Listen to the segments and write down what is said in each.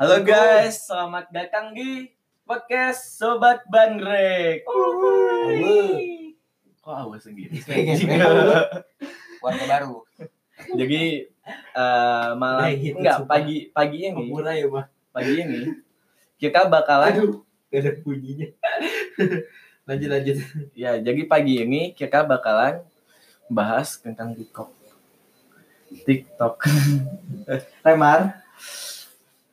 Halo guys, selamat datang di podcast Sobat Bandrek. Kok awas sendiri? warga baru. Jadi eh, malam Nah, gitu, enggak sumpah. pagi pagi ini. Mulai ya mah pagi ini. Kita bakalan aduh gak ada bunyinya. Lanjut lanjut. Ya jadi pagi ini kita bakalan bahas tentang TikTok. TikTok. Remar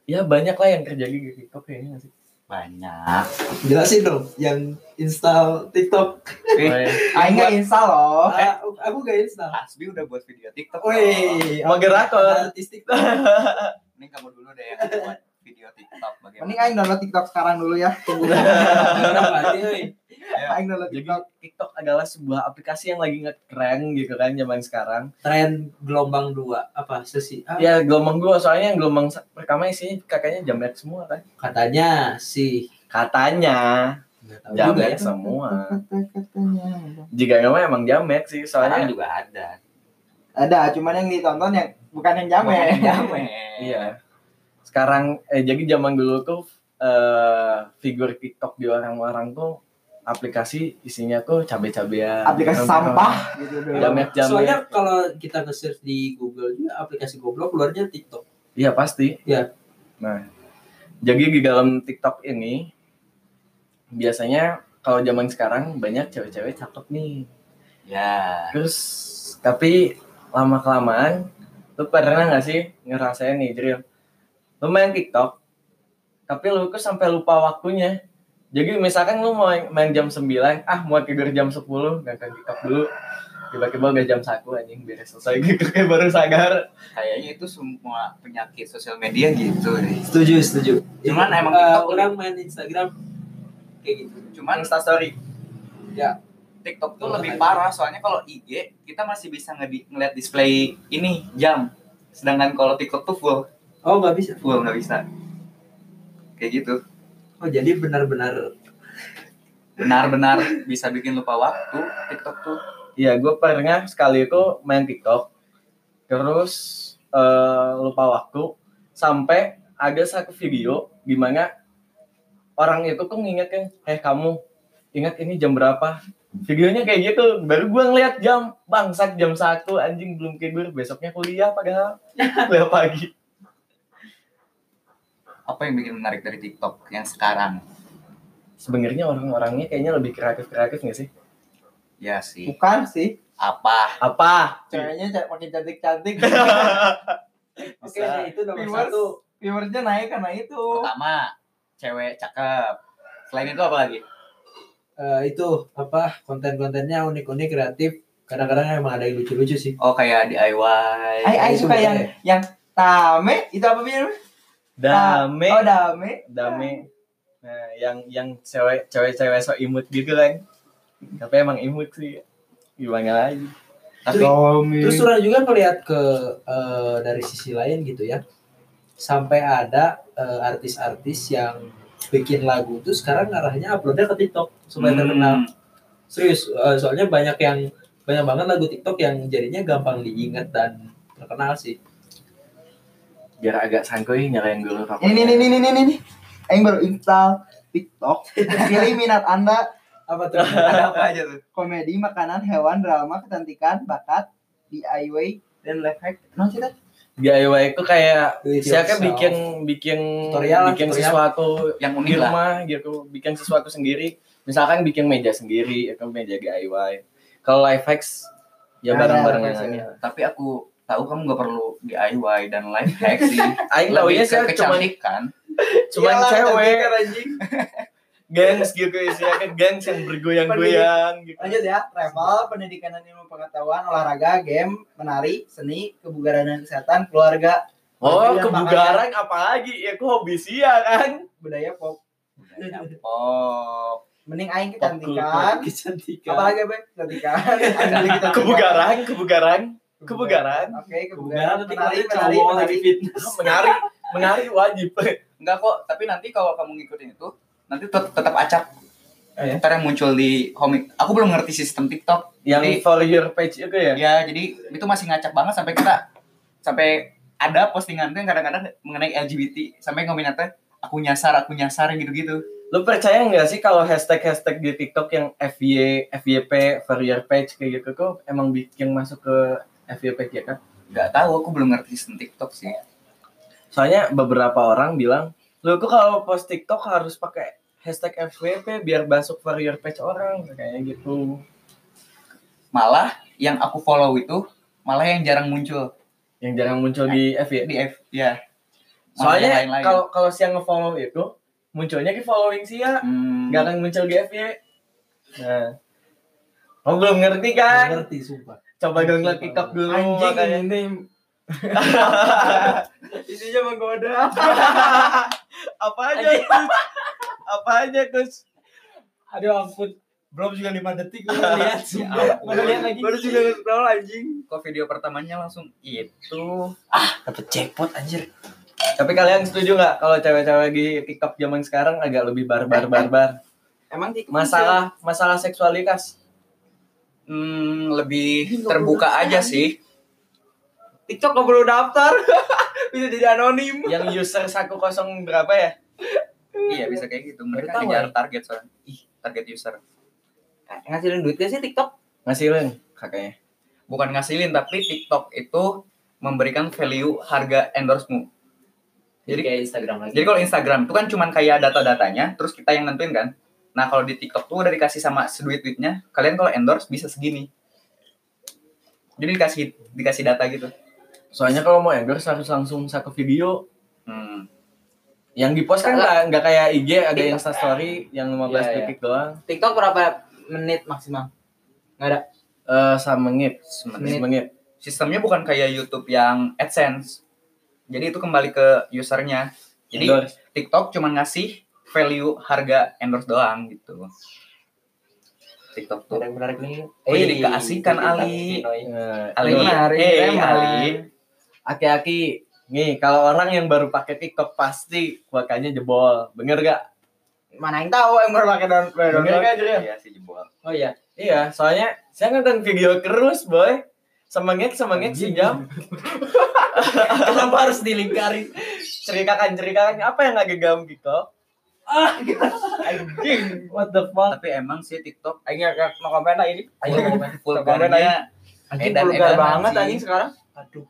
ya banyak lah yang terjadi di TikTok kayaknya nggak sih. banyak jelasin dong yang install TikTok Eh. Aing nggak install loh Eh. aku, aku gak install Hasbi udah buat video TikTok Wih, Moderator. artis TikTok. ini kamu dulu deh yang buat video TikTok bagaimana Mending aing download TikTok sekarang dulu ya. Orang Ayo. Aing download Jadi TikTok. TikTok adalah sebuah aplikasi yang lagi nge-trend gitu kan zaman sekarang. Tren gelombang dua apa sesi ah, Ya gelombang dua soalnya yang gelombang pertama isinya kakaknya jamet semua kan. katanya sih Katanya nggak jamet ya. semua. Kata-katanya. Jika memang emang jamet sih sekarang soalnya. juga ada Ada, cuman yang ditonton yang bukan yang jamet. Bukan yang jamet Iya. Sekarang eh jadi zaman dulu tuh eh figur TikTok di orang-orang tuh aplikasi isinya tuh cabe-cabean. Aplikasi sampah gitu. Jamet jamet. Soalnya kalau kita nge-search di Google juga aplikasi goblok keluarnya TikTok. Iya pasti. Iya. Nah, jadi di dalam TikTok ini biasanya kalau zaman sekarang banyak cewek-cewek cakep nih. ya Terus tapi lama kelamaan lu pernah nggak sih ngerasain nih Dril? Lu main TikTok tapi lu tuh sampai lupa waktunya. Jadi misalkan lu mau main jam 9, ah mau tidur jam 10, ngangkat TikTok dulu. Tiba-tiba udah jam 1 anjing beres selesai gitu kayak baru sadar. kayaknya itu semua penyakit sosial media gitu deh Setuju, setuju. Cuman Jadi, emang eh, TikTok orang main Instagram kayak gitu. cuman Insta story. TikTok tuh lebih parah soalnya kalau IG kita masih bisa ngedi- ngeliat display ini jam sedangkan kalau TikTok tuh full Oh, nggak bisa. full nggak bisa kayak gitu Oh, jadi benar-benar benar-benar bisa bikin lupa waktu TikTok tuh Iya, gue pernah sekali itu main TikTok, terus eh, lupa waktu, sampai ada satu video di mana orang itu tuh ngingetin, hei kamu, ingat ini jam berapa? Videonya kayak gitu, baru gue ngeliat jam, bangsat jam satu, anjing belum tidur, besoknya kuliah padahal, kuliah pagi. Apa yang bikin menarik dari TikTok yang sekarang Sebenarnya orang-orangnya kayaknya lebih kreatif-kreatif gak sih? ya sih Bukan sih. apa Apa? Ceweknya cewek makin cantik-cantik. Oke, itu nomor Viewers. satu. Viewersnya naik karena itu. pertama cewek cakep selain itu apa lagi Eh, itu apa konten-kontennya unik-unik kreatif. Kadang-kadang emang ada yang lucu-lucu sih. oh kayak DIY aing itu suka yang yang tame itu apa biar? Dame. Oh, dame. dame nah yang yang cewek cewek cewek so imut gitu kan tapi emang imut sih gimana lagi tapi Dame. Terus orang juga ngeliat ke eh, dari sisi lain gitu ya. Sampai ada eh, artis-artis yang bikin lagu tuh sekarang arahnya uploadnya ke TikTok supaya Hmm, terkenal. Serius, eh, soalnya banyak yang banyak banget lagu TikTok yang jadinya gampang diingat dan terkenal sih. Biar agak sangkuy nyalain dulu apa Ini ini ini ini ini. Aing baru install TikTok. Pilih minat Anda Apa tuh? ada apa aja tuh komedi, makanan, hewan, drama, kecantikan, bakat, DIY, dan life hack. No sih teh? DIY itu kayak siapa yourself. bikin bikin Tutorial bikin tutorial. sesuatu yang di unik lah rumah gitu bikin sesuatu sendiri misalkan bikin meja sendiri itu meja DIY kalau life hacks ya Nah, bareng-bareng ya, yang life ini tapi aku tahu kamu nggak perlu DIY dan life hack sih Aing ke sih cuman kecantikan cuman Iyalah, cewek gengs gitu isinya kan gengs yang bergoyang-goyang gitu Lanjut ya, travel, pendidikan dan ilmu pengetahuan, olahraga, game, menari, seni, kebugaran dan kesehatan, keluarga, Oh, kebugaran apalagi? Ya, aku hobi sih ya kan? budaya pop. oh Mending aing Pop kecantikan. Kecantikan. Apalagi apa? Pilih kecantikan. Kebugaran, kebugaran, kebugaran. Oke, Kebugaran kebugaran. nanti Menari, kalau menari, cowok lagi menari. fitness. Menari, menari wajib. enggak kok tapi nanti kalau kamu ngikutin itu nanti tet- tetap acak Oh, ya? ntar yang muncul di home aku belum ngerti sistem TikTok Yang Jadi- for your page itu ya? ya jadi itu masih ngacak banget sampai kita sampai ada postingan tuh yang kadang-kadang mengenai LGBT sampai ngomentnya aku nyasar aku nyasar gitu-gitu Lu percaya nggak sih kalau hashtag-hashtag di TikTok yang FY, FYP, for your page kayak gitu kok emang bikin masuk ke FYP ya kan? nggak tahu aku belum ngerti sistem TikTok sih Soalnya beberapa orang bilang, lu kok kalau post TikTok harus pakai hashtag FYP biar masuk for your page orang kayak gitu. malah yang aku follow itu malah yang jarang muncul Yang jarang muncul di FY. di F ya Soalnya kalau kalau siang nge-follow itu munculnya di following sih ya, Hmm, nggak akan muncul di FY. Nah, Oh belum ngerti kan? ngerti sumpah. Coba download TikTok dulu Anjing makanya. ini. Isinya menggoda. Apa aja Gus? Apa aja Gus? Aduh ampun. Belum juga 5 detik gue lihat Ya. Mana lihat lagi. Baru juga nge-scroll anjing. kok video pertamanya langsung itu Dapet jackpot anjir. Tapi kalian setuju nggak kalau cewek-cewek di TikTok zaman sekarang agak lebih barbar barbar? Emang TikTok Masalah masalah seksualitas. Hmm, lebih terbuka aja sih TikTok nggak perlu daftar. Bisa jadi anonim. Yang user saku kosong berapa ya? iya bisa kayak gitu mereka Baru tahu, ngejar ya? target soalnya ih target user Ngasilin duit gak sih TikTok? Ngasilin kakaknya. bukan ngasilin tapi TikTok itu memberikan value harga endorse-mu Jadi kayak Instagram lagi. Jadi kalau Instagram itu kan cuman kayak data-datanya, terus kita yang nentuin kan. Nah kalau di TikTok tuh udah dikasih sama seduit-duitnya, kalian kalau endorse bisa segini. Jadi dikasih dikasih data gitu. Soalnya kalau mau endorse harus langsung saku video. Hmm. Yang di post kan nggak nggak kayak IG ada TikTok. Insta Story yang 15 Iya, iya. detik doang. TikTok berapa menit maksimal? Nggak ada. Eh sama menit, Semenit. menit. Sistemnya bukan kayak YouTube yang AdSense. Jadi itu kembali ke usernya. Jadi Endorse. TikTok cuman ngasih value harga endorse doang gitu. TikTok tuh. Yang menarik nih. Oh, jadi keasikan, Ali. Eh, Ali, Menarik, eh. Ali. Aki-aki, nih kalau orang yang baru pakai TikTok pasti kuotanya jebol. Bener gak? Mana yang tahu yang baru pakai down baru Bener download. gak? Iya sih jebol. Oh iya. Iya, soalnya saya nonton video terus, boy. Semangat, semangat sejam. Kenapa harus dilingkari? Ceritakan-ceritakan apa yang lagi gam TikTok? Anjing. What the fuck? Tapi emang sih TikTok Aing nggak mau komen lah ini. Ayo komen. vulgarnya Anjing vulgar banget anjing sekarang. Aduh.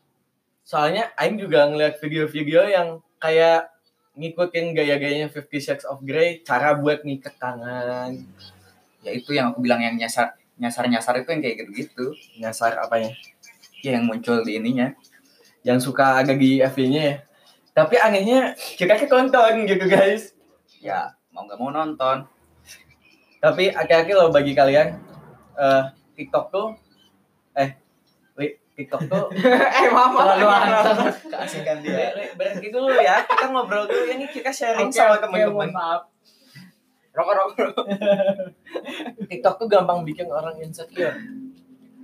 Soalnya Aing juga ngeliat video-video yang kayak ngikutin gaya-gayanya Fifty Shades of Grey, cara buat ngikat tangan, ya itu yang aku bilang yang nyasar nyasar nyasar itu yang kayak gitu gitu nyasar apanya, ya yang muncul di ininya yang suka agak di FB-nya ya. Tapi anehnya kita tonton gitu guys. Ya mau nggak mau nonton Tapi aki-aki loh bagi kalian eh TikTok tuh eh TikTok tuh eh mama Terlalu hantam. keasikan dia berhenti dulu ya. Kita ngobrol dulu ini kita sharing Oke, sama teman-teman. mohon maaf. Rokok rokok. TikTok tuh gampang bikin orang insecure.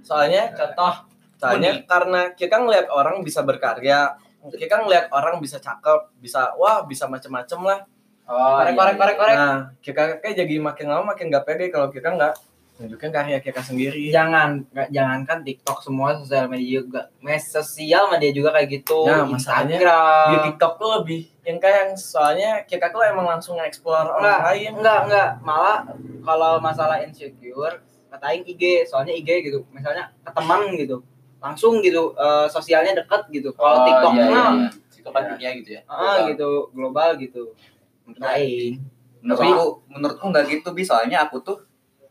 Soalnya contoh, soalnya karena kita ngelihat orang bisa berkarya, kita ngelihat orang bisa cakep, bisa wah bisa macem-macem lah. Oh, Korek, korek, korek, korek. Nah, kita kayak jadi makin lama makin gak pede kalau kita nggak nunjukin karya kita sendiri. Jangan nggak jangankan TikTok semua sosial media juga. Media sosial media juga kayak gitu. Nah, masalahnya Instagram. Di TikTok tuh lebih yang kayak yang soalnya kita tuh emang langsung nge-explore orang lain. enggak, enggak. Malah kalau masalah insecure, katain IG, soalnya IG gitu. Misalnya ke teman gitu. Langsung gitu eh, sosialnya deket gitu. Kalau Oh, TikTok iya, mah iya. Itu kan dunia gitu ya. ah, gitu, global gitu. Katain. menurutku menurutku nggak gitu bi soalnya aku tuh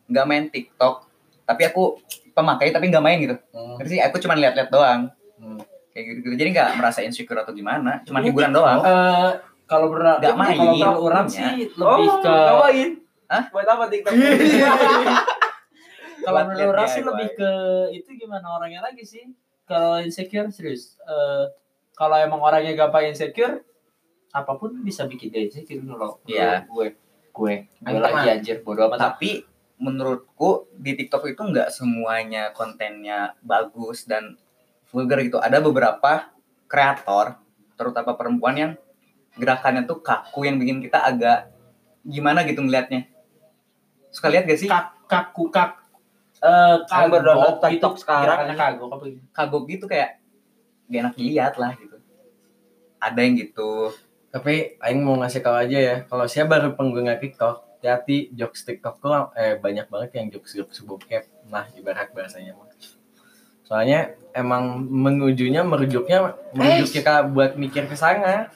nggak main TikTok tapi aku pemakai tapi nggak main gitu Hmm. Sih aku cuma lihat-lihat doang Hmm. kayak gitu, gitu jadi nggak merasa insecure atau gimana cuma hiburan doang Eh, kalau pernah Nggak main, kalau orang punya. sih lebih ke ngapain? Hah? Buat apa TikTok? kalau menurut orang sih lebih ke itu gimana orangnya lagi sih kalau insecure serius Eh, kalau emang orangnya gampang insecure apa pun bisa bikin dia insecure loh Iya. gue. Gue. Gue lagi anjir bodo amat. Tapi menurutku di TikTok itu nggak semuanya kontennya bagus dan vulgar gitu. Ada beberapa kreator terutama perempuan yang gerakannya tuh kaku yang bikin kita agak gimana gitu ngelihatnya suka lihat gak sih? Kak kaku kak eh Yang berdownload kagok TikTok sekarang. kagok apa gitu kagok gitu kayak gak enak dilihat lah gitu. Ada yang gitu Tapi aing mau ngasih tahu aja ya, kalau saya baru pengguna TikTok, hati jokes TikTok tuh eh banyak banget yang jokes jokes bokep. Nah, ibarat bahasanya mah. Soalnya emang menujunya merujuknya merujuk kita buat mikir ke sana.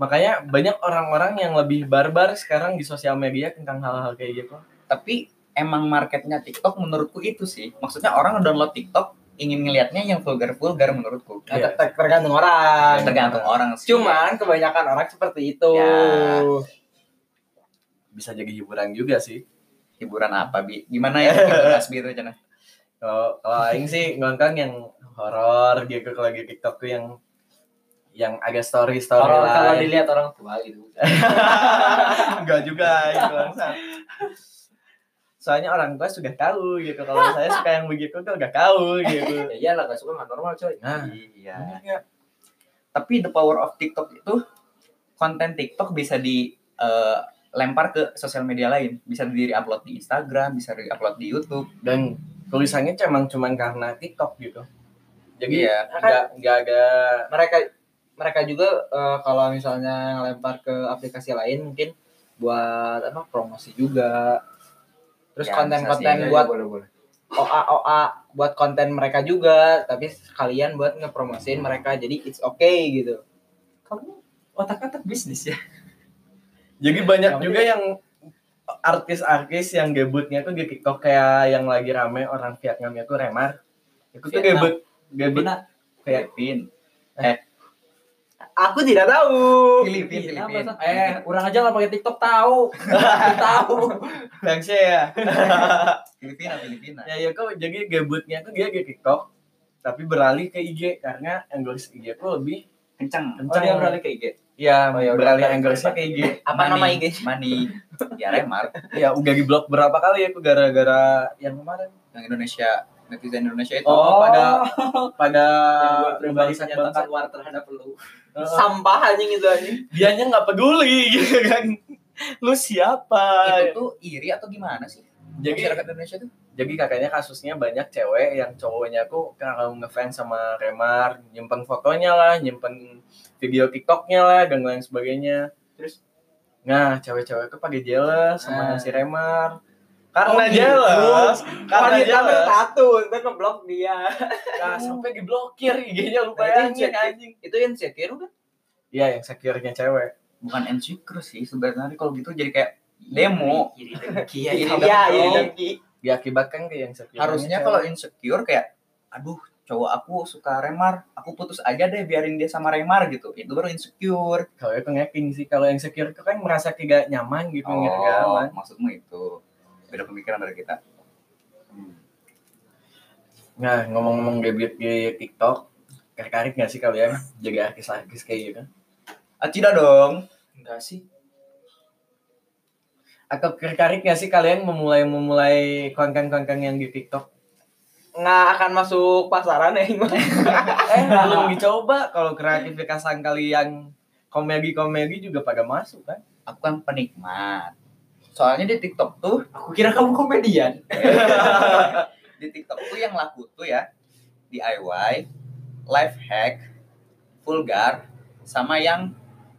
Makanya banyak orang-orang yang lebih barbar sekarang di sosial media tentang hal-hal kayak gitu. tapi emang marketnya TikTok menurutku itu sih maksudnya orang download TikTok ingin ngelihatnya yang vulgar vulgar menurutku Nah, Iya. ter- tergantung orang. tergantung orang sih Cuman kebanyakan orang seperti itu. Ya. Bisa jadi hiburan juga sih. hiburan apa bi gimana ya hiburan Asbi itu Cana? Kalau kalau aing sih nonton yang horor gitu kalau di TikTok tuh yang yang agak story story Kalau kalau dilihat orang tua gitu. Enggak juga gitu bangsat. Soalnya orang tua sudah tahu gitu. Kalau saya suka yang begitu tuh udah tahu gitu. ya iyalah gak suka nggak normal coy. Nah, iya nggak? tapi the power of TikTok itu konten TikTok bisa di eh, lempar ke sosial media lain bisa di upload di Instagram bisa di upload di YouTube dan tulisannya cuma cuman karena TikTok gitu. Jadi Iya. enggak enggak ada mereka mereka juga eh, kalau misalnya ngelempar ke aplikasi lain mungkin buat apa promosi juga terus Ya, konten-konten bisa sih. buat boleh boleh. OA OA buat konten mereka juga tapi sekalian buat ngepromosiin mereka jadi it's okay gitu kamu otak-otak bisnis ya Jadi banyak juga yang artis-artis yang debutnya tuh di TikTok kayak yang lagi rame orang Vietnamnya tuh Remar. Itu tuh Vietnam. debut debut kayak Filipin aku tidak tahu Filipin Iya, Filipin Eh, orang aja nggak pakai TikTok tahu. tahu. Thanks ya. Filipina Filipina ya ya kok jadi debutnya tuh dia di TikTok tapi beralih ke IG karena endorse IG tuh lebih kenceng Oh, dia beralih ke IG. ya, Oh, ya beralih endorse-nya ke IG. apa nama IG Mani ya Remar Ya udah di blok berapa kali ya tuh gara-gara yang kemarin. yang Indonesia netizen Indonesia itu Oh, pada pada menyatakan bangsat. war terhadap lu. Heeh. sampah anjing itu anjing dianya nggak peduli gitu kan. Lu siapa? itu tuh iri atau gimana sih Jadi masyarakat Indonesia tuh jadi katanya kasusnya banyak cewek yang cowoknya tuh kalau ngefans sama Remar nyimpen fotonya lah nyimpen video TikToknya lah dan lain sebagainya Terus? nah cewek-cewek tuh pada jealous sama Nah. si Remar karena Oh, gitu. jealous karena Wanita jealous bersatu itu ngeblok dia. Nah, sampai diblokir IG-nya lu Nah, bayangin anjing itu insecure kan iya yang secure-nya cewek. Bukan insecure sih sebenarnya kalau gitu jadi kayak demo. Ya. Iri Iri iya dengki. iya dengki. diakibatkan ke yang secure harusnya kalau insecure kayak aduh cowok aku suka Remar aku putus aja deh biarin dia sama Remar gitu. Itu baru insecure. Kalau itu ngacking sih kalau yang secure itu kan merasa tidak nyaman gitu nggak oh nyaman. maksudmu itu beda pemikiran dari kita Nah, ngomong-ngomong debut di TikTok, tertarik nggak sih kalian jadi artis-artis kayak gitu? ah tidak dong Enggak sih. Atau tertarik nggak sih kalian memulai memulai konten-konten yang di TikTok? nggak akan masuk pasaran ya. Eh, belum dicoba. Kalau kreativitas kalian komedi-komedi juga pada masuk kan? aku kan penikmat soalnya di TikTok tuh Aku kira kamu komedian. di TikTok tuh yang laku tuh ya DIY, life hack, vulgar, sama yang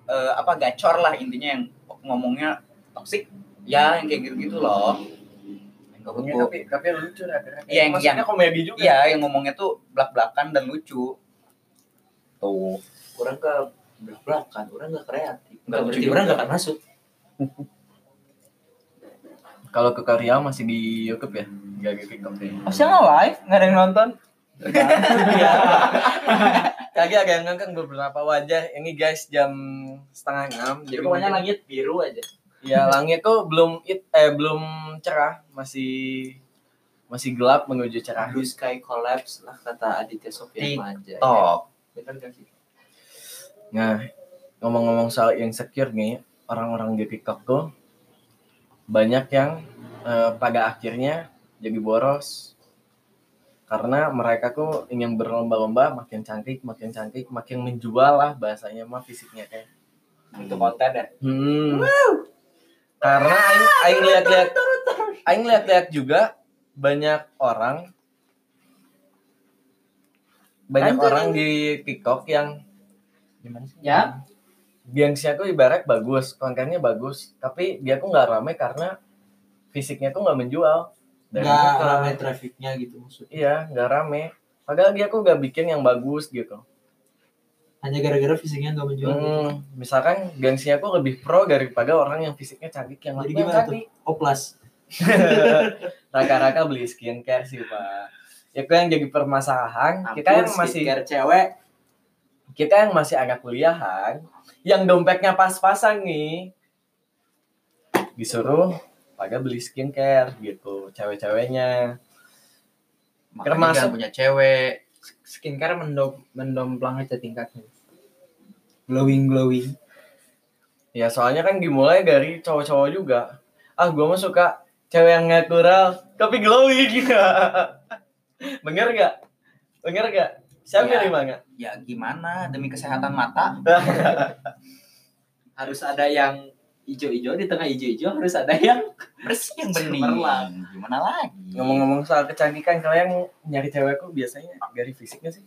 eh, apa gacor lah intinya yang ngomongnya toxic ya yang kayak gitu gitu loh Ya, Menurutku, tapi tapi lucu lah. Iya, yang- Maksudnya komedi juga. iya yang ngomongnya tuh belak belakan dan lucu tuh Orang ke belak-belakan, orang nggak kreatif. Nggak berarti juga. orang nggak akan masuk. Kalau ke Korea masih di YouTube ya, nggak di TikTok ya. Harusnya nggak live nggak ada yang nonton Iya. Kaki ada yang ngangkang beberapa wajah. Ini guys jam setengah enam. Jadi pokoknya langit biru aja. Ya langit tuh belum it, eh belum cerah, masih masih gelap menuju cerah. Blue sky collapse lah kata Aditya Sofyan Manja. TikTok Bener gak sih? Nah, ngomong-ngomong soal insecure nih, orang-orang di TikTok tuh banyak yang eh, pada akhirnya jadi boros. Karena mereka tuh ingin berlomba-lomba makin cantik, makin cantik, makin menjual lah bahasanya mah fisiknya kayak. Itu konten ya. Hmm. Karena aing aing lihat-lihat aing lihat-lihat juga banyak orang banyak Anjir. orang di TikTok yang Gimana sih? Ya, gengsi aku ibarat bagus kontennya bagus tapi dia tuh nggak rame karena fisiknya tuh nggak menjual Dan nggak ramai trafiknya gitu maksudnya. iya nggak rame padahal dia tuh nggak bikin yang bagus gitu Hanya gara-gara fisiknya nggak menjual. gitu. Hmm, misalkan gengsinya aku lebih pro daripada orang yang fisiknya cantik yang Jadi lainnya gimana tuh? cantik Oplas. raka-raka beli skincare sih pak itu yang jadi permasalahan kita yang Ampun, masih skincare cewek kita yang masih agak kuliahan yang dompetnya pas-pasan nih. Disuruh pada beli skincare gitu cewek-ceweknya. Makanya Termasuk- punya cewek. skincare mendom mendomplang aja tingkatnya. Glowing glowing. Ya soalnya kan dimulai dari cowok-cowok juga. Ah gue mah suka cewek yang natural tapi glowing. Bener gak bener gak siapa Iya. yang mana Ya gimana demi kesehatan mata? harus ada yang hijau-hijau di tengah hijau-hijau harus ada yang Bersih yang bening. Cemerlang. Gimana lagi? ngomong-ngomong soal kecantikan kalian nyari cewekku biasanya dari fisiknya sih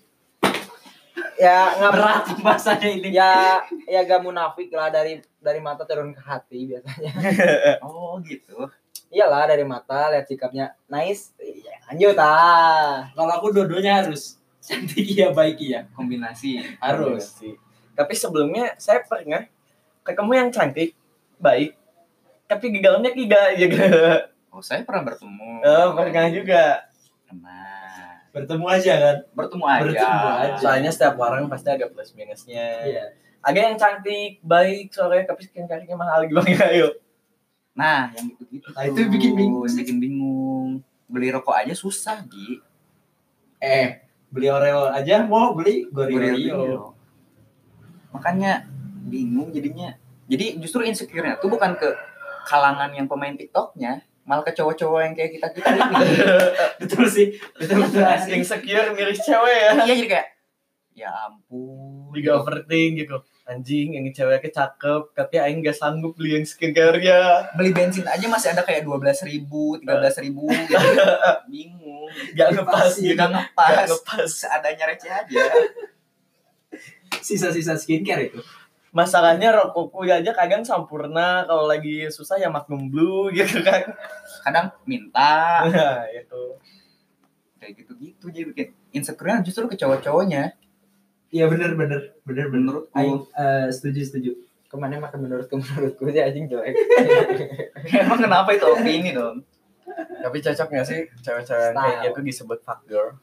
ya nggak berat pembahasannya ini. ya ya gak munafik lah dari dari mata turun ke hati biasanya Oh gitu. iyalah dari mata lihat sikapnya nice ya, lanjut ah Kalau aku dua-duanya harus cantik ya baik ya. Kombinasi. Harus. sih tapi sebelumnya saya pernah ketemu yang cantik baik tapi di dalamnya tidak gitu Oh saya pernah bertemu. oh, pernah juga Pernah. Bertemu aja kan. Bertemu aja. Bertemu aja. soalnya setiap orang pasti ada plus minusnya Iya. ada yang cantik baik sore tapi skincare-nya mahal gimana ayo Nah, yang gitu-gitu. Nah, itu bikin bingung. Bikin bingung. Beli rokok aja susah, Gi. Eh, beli Oreo aja mau beli Beli Gorio. Oreo. Makanya bingung jadinya. Jadi justru insecure-nya tuh bukan ke kalangan yang pemain TikTok-nya, malah ke cowok-cowok yang kayak kita-kita ini. Betul sih. Betul betul insecure miris cewek ya iya jadi kayak ya ampun. di overthink gitu anjing ini ceweknya cakep tapi aing gak sanggup beli yang skincare-nya Beli bensin aja masih ada kayak 12 ribu, 13 ribu. gitu. bingung. gak ngepas gitu Gak ngepas. gak ngepas Seadanya receh aja. Sisa-sisa skincare itu. masalahnya rokokku aja kadang sampurna kalau lagi susah ya Magnum Blue gitu kan Kadang minta. nah itu kayak gitu-gitu jadi bikin insecure justru ke cowok-cowoknya Iya bener bener bener bener. menurutku Aing eh, setuju setuju. ke mana makan menurutku menurutku sih anjing jelek emang kenapa itu opini dong tapi cocok gak sih cewek-cewek kayak gitu disebut fuck girl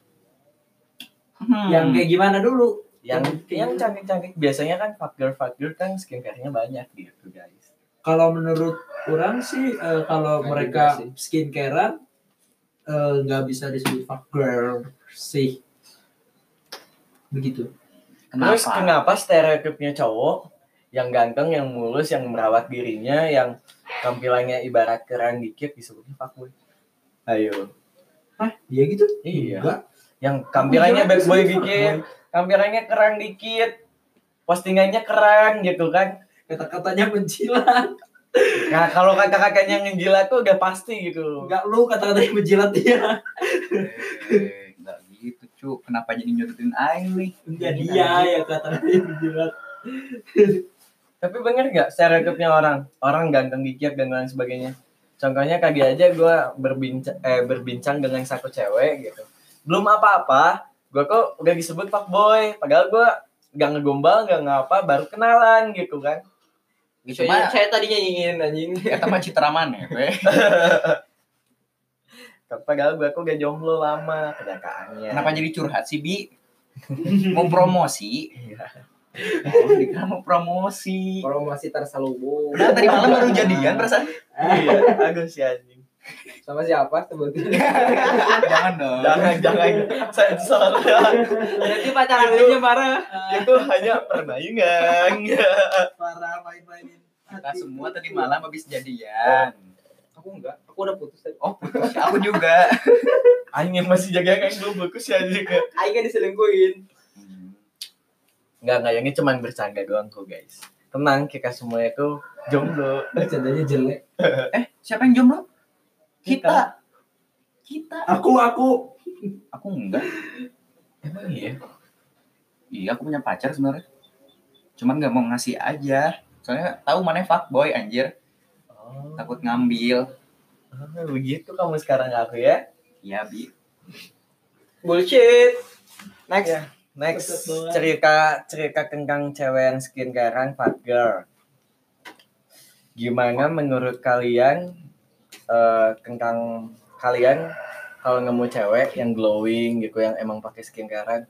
Hmm. Yang kayak gimana dulu? yang Yang- yang cantik-cantik biasanya kan fuck girl fuck girl kan skincare-nya banyak gitu guys Kalau menurut orang sih eh, kalau mereka skincarean eh, nggak bisa disebut fuck girl sih. Begitu. Kenapa Terus kenapa stereotipnya cowok yang ganteng, yang mulus, yang merawat dirinya, yang tampilannya ibarat keren dikit disebutnya fuckboy? Ayo. Dia gitu? Iya. Enggak. Yang tampilannya bad boy dikit, tampilannya keren dikit, postingannya keren gitu kan. Kata-katanya menjilat. Nah kalau kata-katanya ngejilat tuh udah pasti gitu. Enggak lu kata-katanya menjilat dia. Gitu cu kenapa jadi nyudutin aing nih Enggak dia ya kata-katanya menjilat. Tapi bener nggak stereotipnya orang? Orang ganteng dikit dan lain sebagainya. Contohnya tadi aja gue berbincang, eh, berbincang dengan satu cewek gitu. Belum apa-apa, gue kok udah disebut fuckboy. Padahal gue gak ngegombal, gak ngapa, baru kenalan gitu kan. gitu saya, mah saya tadinya ingin anjing kata mah citra mana ya Padahal gue kok gak jomblo lama kenyataannya. kenapa jadi curhat sih bi mau promosi Iya. oh, dikira mau promosi promosi terselubung Udah tadi malam baru jadian perasaan Iya, aduh si anjing. sama siapa sebutin jangan dong Jangan, jangan. Sensor. nanti pacaran aja marah Itu hanya permainan. Parah main-mainin. kita semua tadi malam habis jadian aku enggak aku udah putus tadi oh putus. Aku juga. Aing yang masih jaga kayak gue bagus ya anjing. Aing kan diselingkuhin. Enggak, enggak, ini cuman bercanda doang kok guys. Tenang, kita semua itu jomblo. Bercandanya jelek. eh siapa yang jomblo? Kita. Kita. Aku aku. Aku enggak. Emang iya? iya aku punya pacar sebenarnya. Cuman nggak mau ngasih aja. Soalnya tahu mana fuckboy anjir. Oh, takut ngambil ah, begitu kamu sekarang aku ya. ya bi Bullshit. Next. Ya. Next cerita cerita tentang cewek yang skincarean fat girl. Gimana menurut kalian eh, tentang kalian kalau nemu cewek yang glowing gitu yang emang pakai skincarean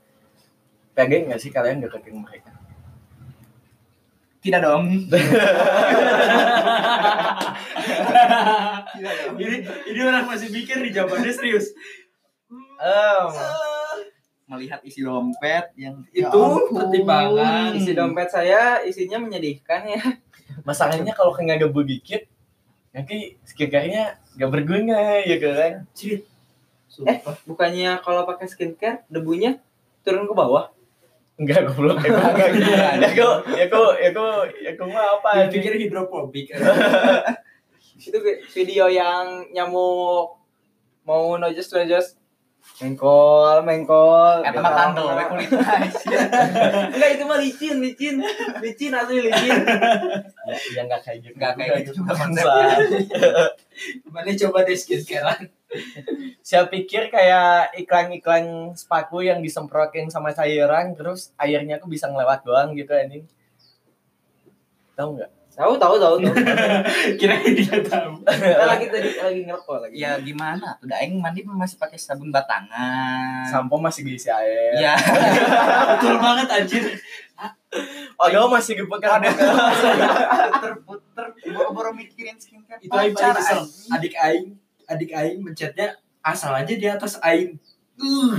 pengen nggak sih kalian deketin mereka? tidak dong ini ini orang masih mikir di jawabannya serius. Em, melihat isi dompet yang Itu Ya pertimbangan. Isi dompet saya isinya menyedihkan ya. masalahnya kalau kena debu dikit nanti skincare-nya nggak berguna ya kan? Eh, Sumpah. bukannya kalau pakai skincare debunya turun ke bawah? Enggak goblok, aku enggak gitu. Aku aku aku aku mah apa Dia pikir hidrofobik. Itu vi- video yang nyamuk mau nojos nojos mengkol mengkol eta mah kandel we kulit enggak itu mah licin licin licin asli licin Ya, ya nggak kayak gitu. Nggak kayak gitu juga konsepnya. Mana coba deh skincarean. Saya pikir kayak iklan-iklan sepatu yang disemprotin sama cairan terus airnya tuh bisa ngelewat doang gitu anjing. Tahu nggak? tahu tahu tahu tahu Kirain dia tahu. kita lagi tadi lagi ngerokok lagi ya gimana tuh daeng mandi masih pakai sabun batangan Sampo masih diisi air. ya Betul banget anjir. Odol masih dipegang. puter-puter boro-boro mikirin skincare Itu aing anjing. Adik aing, adik aing mencetnya asal aja di atas aing. Uh,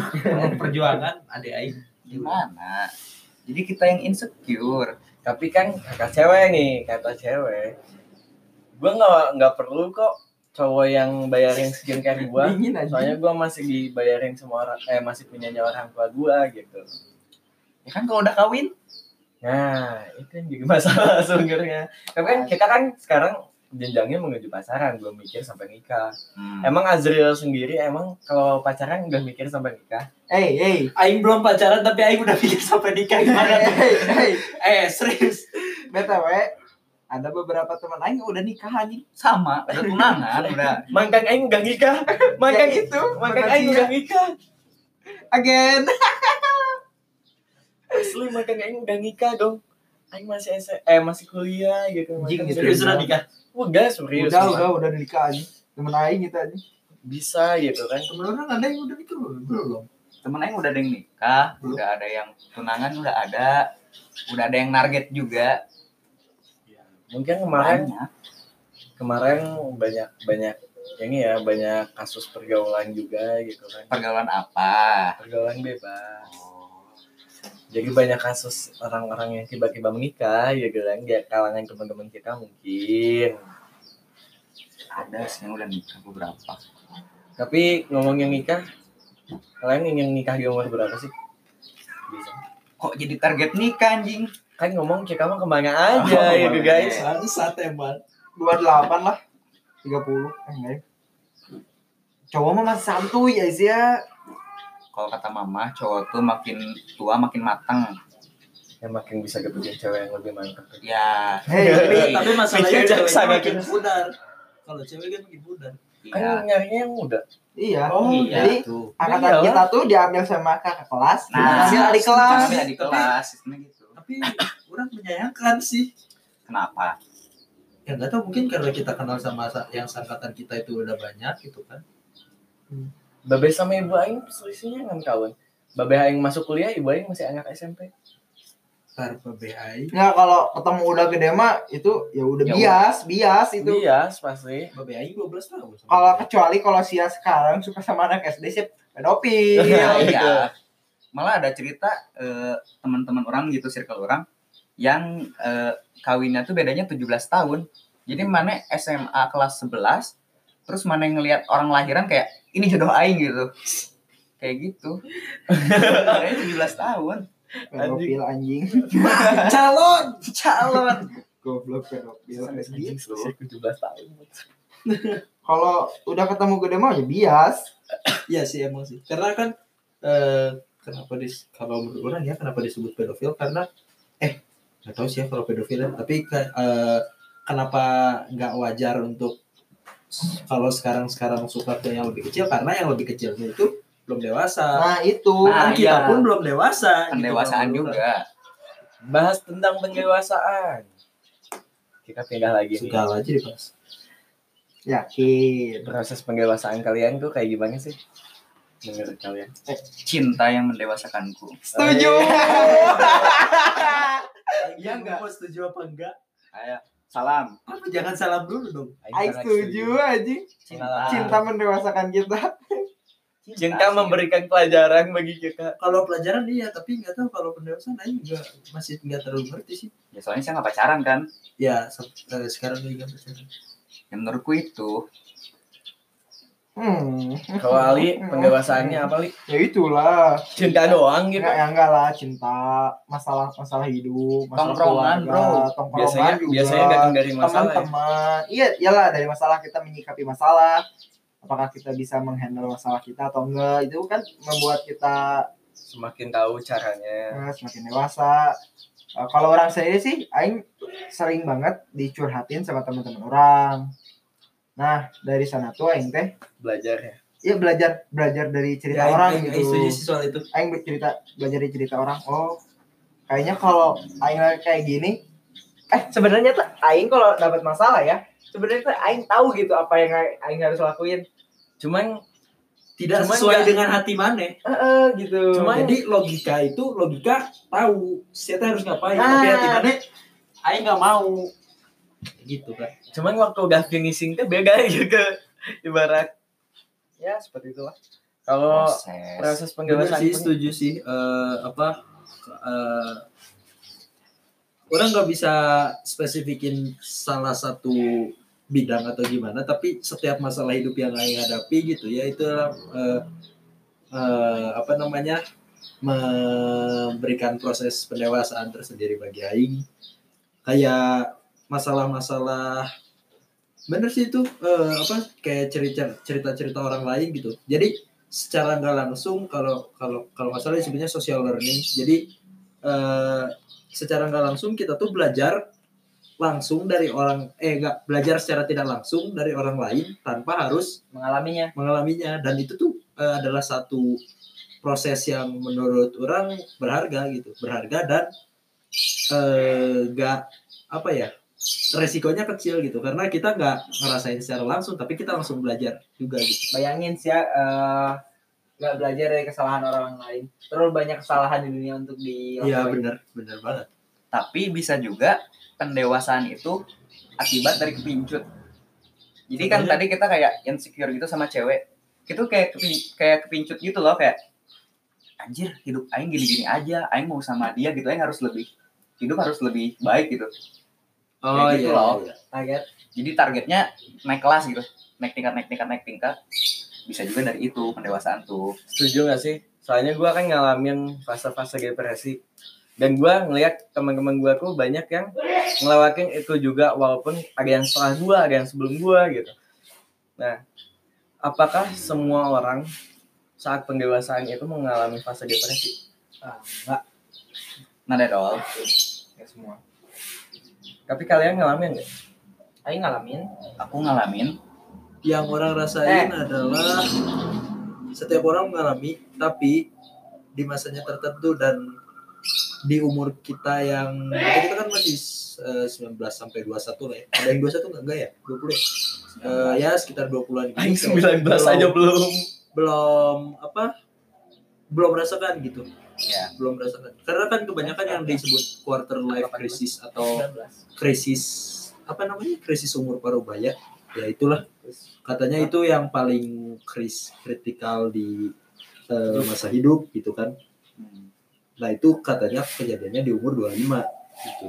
perjuangan adik aing. gimana jadi kita yang insecure Tapi kan kakak cewek nih, kata cewek. Gua nggak nggak perlu kok cowok yang bayarin skincare aja Soalnya gua masih dibayarin sama orang eh masih punya orang tua gua gitu. ya kan kalau udah kawin Nah, itu yang jadi masalah sebenarnya. Tapi kan kita kan sekarang jenjangnya menuju pacaran, belum mikir sampai nikah. Hmm. Emang Azril sendiri emang kalau pacaran udah mikir sampai nikah? hey hey Aing belum pacaran tapi aing udah pikir sampai nikah gimana tuh? hey hey Eh, serius. btw ada beberapa teman aing yang udah nikah anjing sama udah tunangan udah Mangkang aing udah nikah. Mangkang Ya itu, mangkang aing udah nikah. again Asli mangkang aing udah nikah dong. Aing masih S eh masih kuliah gitu. Anjing Mangkang serius udah udah nikah. Udah serius. udah udah udah nikah anjing temen aing gitu anjing Bisa gitu kan. Temen orang ada yang udah nikah belum? Belum. temen aing udah ada yang nikah Belum. udah ada yang tunangan udah ada udah ada yang target juga Mungkin kemarin banyak kemarin banyak banyak ini ya banyak kasus pergaulan juga gitu kan. pergaulan apa Pergaulan bebas. Jadi banyak kasus orang-orang yang tiba-tiba menikah ya kan di kalangan teman-teman kita mungkin. ada sih yang udah nikah beberapa Tapi ngomongin nikah, kalian ingin nikah di umur berapa sih? Bisa. kok jadi target nikah anjing Kan ngomong kita mah ke mana aja Oh, gitu iya. guys. Bangsat emang. dua delapan lah tiga puluh eh enggak ya. cowok mah masih santuy ya sih ya kalau kata mama cowok tuh makin tua makin matang Yang makin bisa dapetin cewek yang lebih mantap. ya Hei, Tapi- Tapi masalahnya ceweknya jaksa makin pudar. Kalau cewek kan makin pudar. iya Kan nyarinya yang muda. iya Oh, iya jadi tuh angkatan Iyalah. kita tuh diambil sama kakak kelas Nah, ambil adik kelas Kami di kelas sistemnya gitu Tapi orang menyayangkan sih. kenapa Ya nggak tahu mungkin karena kita kenal sama sa- yang sangkatan kita itu udah banyak gitu kan. Babe sama ibu aing selisihnya enam tahun. Babe aing masuk kuliah, ibu aing masih anak SMP. Tanpa BI. nggak kalau ketemu udah gede mah itu ya udah Ya bias bias itu Bias pasti. BI 12 tahun. sama kalau kecuali kalau sia sekarang suka sama anak SD sih pedofil Iya, iya gitu. malah ada cerita eh, teman-teman orang gitu circle orang yang eh, kawinnya tuh bedanya 17 tahun jadi mana SMA kelas 11 terus mana yang ngelihat orang lahiran kayak ini jodoh aing gitu. Kayak gitu. Bedanya 17 tahun. Pedofil anjing. Calon. calon! Goblok pedofil. Anjing selisih 17 tahun. kalau udah ketemu gede mah ya bias. Iya sih emang sih. Karena kan eh kenapa dis kalau menurut orang ya kenapa disebut pedofil? Karena eh nggak tahu sih ya kalau pedofil ya. tapi ke- eh, kenapa nggak wajar untuk kalau sekarang sekarang suka ke yang lebih kecil karena yang lebih kecilnya itu belum dewasa Nah, itu. Nah, kan kita iya. pun belum dewasa gitu, Pendewasaan Bang. juga. Bahas tentang pendewasaan. Kita pindah lagi nih. segala aja dibahas Yakin. Proses pendewasaan kalian tuh kayak gimana sih? Menurut kalian? Cinta yang mendewasakanku. Setuju. iya nggak mau setuju apa enggak Ayo, salam. apa jangan salam dulu dong Aing setuju aja. Cinta. Cinta mendewasakan kita. Cinta memberikan pelajaran bagi kita. kalau pelajaran iya tapi nggak tahu kalau pendewasaan Aing juga masih nggak terlalu ngerti sih Ya soalnya saya nggak pacaran kan. ya se- eh, sekarang juga pacaran Ya, menurutku itu Hmm. Kalau Ali pendewasaannya apa li? Ya itulah. Cinta doang gitu. Enggak, ya enggak lah cinta, masalah masalah hidup, masalah Tongkrongan, bro. tongkrongan Biasanya juga. biasanya datang dari masalah. ya. teman-teman. Iya, iyalah dari masalah kita menyikapi masalah. Apakah kita bisa menghandle masalah kita atau enggak? Itu kan membuat kita Semakin tahu caranya. eh, semakin dewasa. Eh, kalau orang sendiri sih, aing sering banget dicurhatin sama teman-teman orang. Nah, dari sana tuh aing teh Belajar ya. ya belajar belajar dari cerita Ya, orang Aing- gitu. Aing sih soal itu Aing bercerita belajar dari cerita orang. Oh, kayaknya kalau Aing kayak gini, eh sebenarnya tuh Aing kalau dapat masalah ya, sebenarnya tuh Aing tahu gitu apa yang Aing harus lakuin. Cuman tidak Cuman sesuai nggak- dengan hati mana Eh, eh, gitu. Cuman- jadi logika itu logika tahu siapa harus ngapain Nah. tapi hati mana Aing nggak mau gitu kan cuman waktu udah finishing tuh beda gitu. Ibarat ya seperti itulah. Kalau proses. proses pendewasaan sih setuju sih Eh, apa eh, orang nggak bisa spesifikin salah satu bidang atau gimana tapi setiap masalah hidup yang Aing hadapi gitu ya itu eh, eh, apa namanya memberikan proses pendewasaan tersendiri bagi Aing kayak masalah-masalah bener sih itu eh, apa kayak cerita cerita cerita orang lain gitu. Jadi secara nggak langsung kalau kalau kalau masalah sebenarnya social learning. Jadi eh, secara nggak langsung kita tuh belajar langsung dari orang eh nggak belajar secara tidak langsung dari orang lain tanpa harus mengalaminya. mengalaminya. Dan itu tuh eh, adalah satu proses yang menurut orang berharga gitu. Berharga dan nggak apa ya resikonya kecil gitu karena kita nggak ngerasain secara langsung tapi kita langsung belajar juga gitu Bayangin sih ya, eh, nggak belajar dari kesalahan orang lain. Terlalu banyak kesalahan di dunia untuk di. iya benar benar banget Tapi bisa juga pendewasaan itu akibat dari kepincut. Jadi kan tadi kita kayak insecure gitu sama cewek. Itu kayak kepi- kayak kepincut gitu loh kayak anjir hidup aing gini-gini aja, aing mau sama dia gitu, aing harus lebih hidup harus lebih baik gitu. Oh gitu iya, loh. iya. Target. Jadi targetnya naik kelas gitu, naik tingkat, naik tingkat, naik tingkat. Bisa juga dari itu pendewasaan tuh. Setuju gak sih? Soalnya gue kan ngalamin fase-fase depresi. Dan gue ngeliat teman-teman gue tuh banyak yang ngelewatin itu juga walaupun ada yang setelah gue, ada yang sebelum gue gitu. Nah, apakah semua orang saat pendewasaan itu mengalami fase depresi? Ah, enggak, Nah, dol. enggak semua. Tapi kalian ngalamin nggak? Aing ngalamin. Aku ngalamin yang orang rasain adalah setiap orang mengalami tapi di masanya tertentu dan di umur kita yang kita kan masih eh, 19 sampai 21 lah ya. Ada yang 21 enggak enggak ya? 20 ya? Eh, ya sekitar 20-an Aing gitu. 19 aja belum. belum apa? Belum merasakan gitu. Ya. Belum merasakan. Karena kan kebanyakan yang disebut quarter life crisis atau 19. krisis apa namanya? Krisis umur parubaya. Ya itulah katanya itu yang paling kris kritikal di eh, masa hidup gitu kan. Hmm. Nah itu katanya kejadiannya di umur 25 gitu.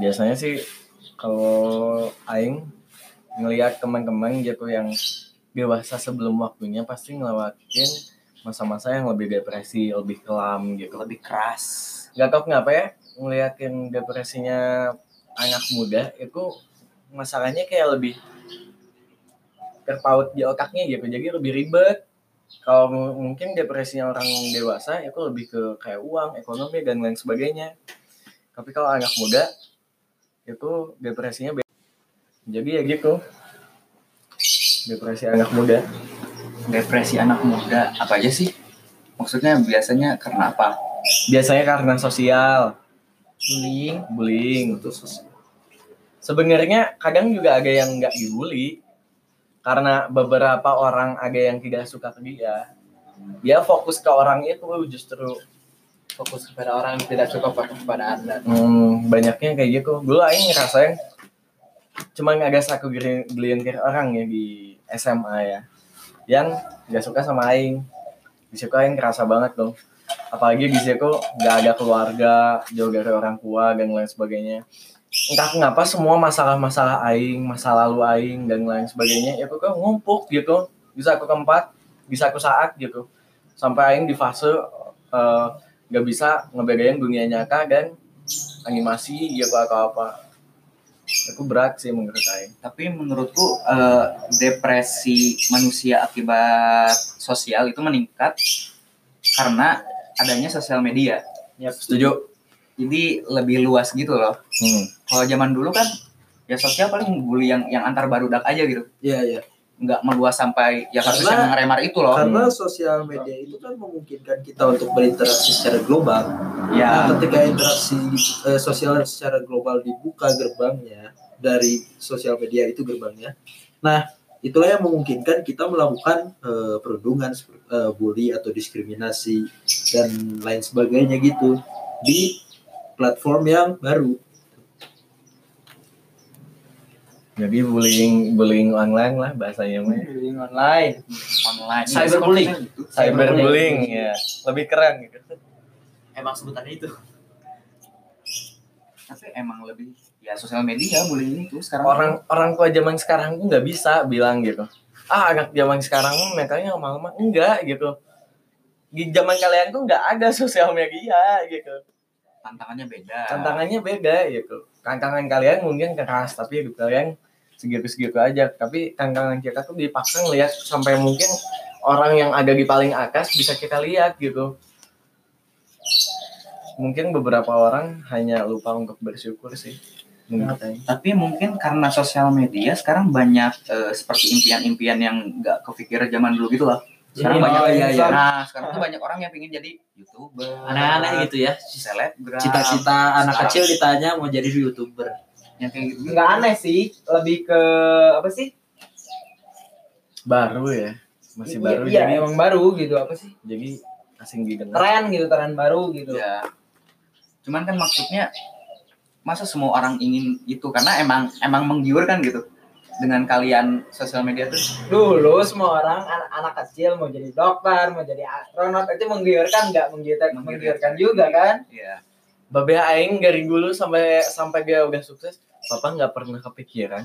Biasanya sih kalau aing ngelihat teman-teman gitu yang dewasa sebelum waktunya pasti ngelewatin masa-masa yang lebih depresi, lebih kelam gitu. Lebih keras. Gak tau kenapa ya ngeliatin depresinya anak muda itu masalahnya kayak lebih terpaut di otaknya gitu jadi lebih ribet kalau mu- mungkin depresinya orang dewasa itu lebih ke kayak uang ekonomi dan lain sebagainya tapi kalau anak muda itu depresinya beda. jadi ya gitu depresi anak muda Depresi anak muda apa aja sih? Maksudnya biasanya karena apa? biasanya karena sosial bullying bullying Itu sosial. sebenarnya kadang juga ada yang nggak dibully karena beberapa orang ada yang tidak suka ke dia dia fokus ke orang itu justru fokus kepada orang yang tidak suka kepada anda hmm, banyaknya kayak gitu dulu aing ngerasain cuma agak satu geli- gelintir orang ya di SMA ya yang nggak suka sama aing. Di situ aing kerasa banget dong. Apalagi situ nggak ada keluarga jauh dari orang tua dan lain sebagainya. Entah kenapa semua masalah-masalah aing masa lalu aing dan lain sebagainya itu kok ngumpuk gitu. Bisa aku keempat bisa aku saat gitu. Sampai aing di fase eh, nggak bisa ngebedain dunia nyata dan animasi gitu atau apa itu berat sih menurut aing Tapi menurutku eh, depresi manusia akibat sosial itu meningkat karena adanya sosial media. setuju Jadi lebih luas gitu loh. hmm. Kalau zaman dulu kan ya sosial paling bully yang yang antar barudak aja gitu. Iya, iya. Nggak meluas sampai ya kasus Karena- yang remar itu loh. Karena sosial media itu kan memungkinkan kita untuk berinteraksi secara global. Ya, Nah, ketika interaksi eh, sosial secara global dibuka gerbangnya dari sosial media itu gerbangnya. Nah, itulah yang memungkinkan kita melakukan eh, perundungan, eh, bully atau diskriminasi dan lain sebagainya gitu di platform yang baru. Jadi bullying bullying online lah bahasanya mah. Bullying online. Online. Cyberbullying. Cyberbullying ya. Lebih keren gitu. Emang sebutannya itu. Tapi emang lebih ya sosial media bullying itu sekarang. Orang orang tua zaman sekarang tuh nggak bisa bilang gitu. Ah anak zaman sekarang mentalnya lama-lama enggak gitu. Di zaman kalian tuh nggak ada sosial media gitu. Tantangannya beda. tantangannya beda gitu tantangan kalian mungkin keras tapi hidup kalian segitu-segitu aja tapi tantangan kita tuh dipaksa ngeliat sampai mungkin orang yang ada di paling atas bisa kita lihat gitu mungkin beberapa orang hanya lupa untuk bersyukur sih saya. Tapi mungkin karena sosial media sekarang banyak eh, seperti impian-impian yang nggak kepikir zaman dulu gitu loh. Sekarang Jadi, banyak oh, iya, iya. Nah, sekarang tuh banyak orang yang pengen jadi youtuber, Aneh-aneh gitu ya. selebgram, Cita-cita anak Sekarang- kecil ditanya mau jadi youtuber. yang kayak gitu. nggak aneh sih. Lebih ke apa sih? Baru ya. Masih Iya, baru. iya jadi emang baru gitu. Apa sih? Jadi asing didengar. Tren gitu tren baru gitu. Ya. Cuman kan maksudnya masa semua orang ingin itu? Karena emang emang menggiurkan gitu dengan kalian sosial media tuh dulu semua orang anak, anak kecil mau jadi dokter mau jadi astronot itu menggiurkan nggak menggiurkan menggiurkan juga kan ya Babe aing dari dulu sampai sampai dia udah sukses, papa nggak pernah kepikiran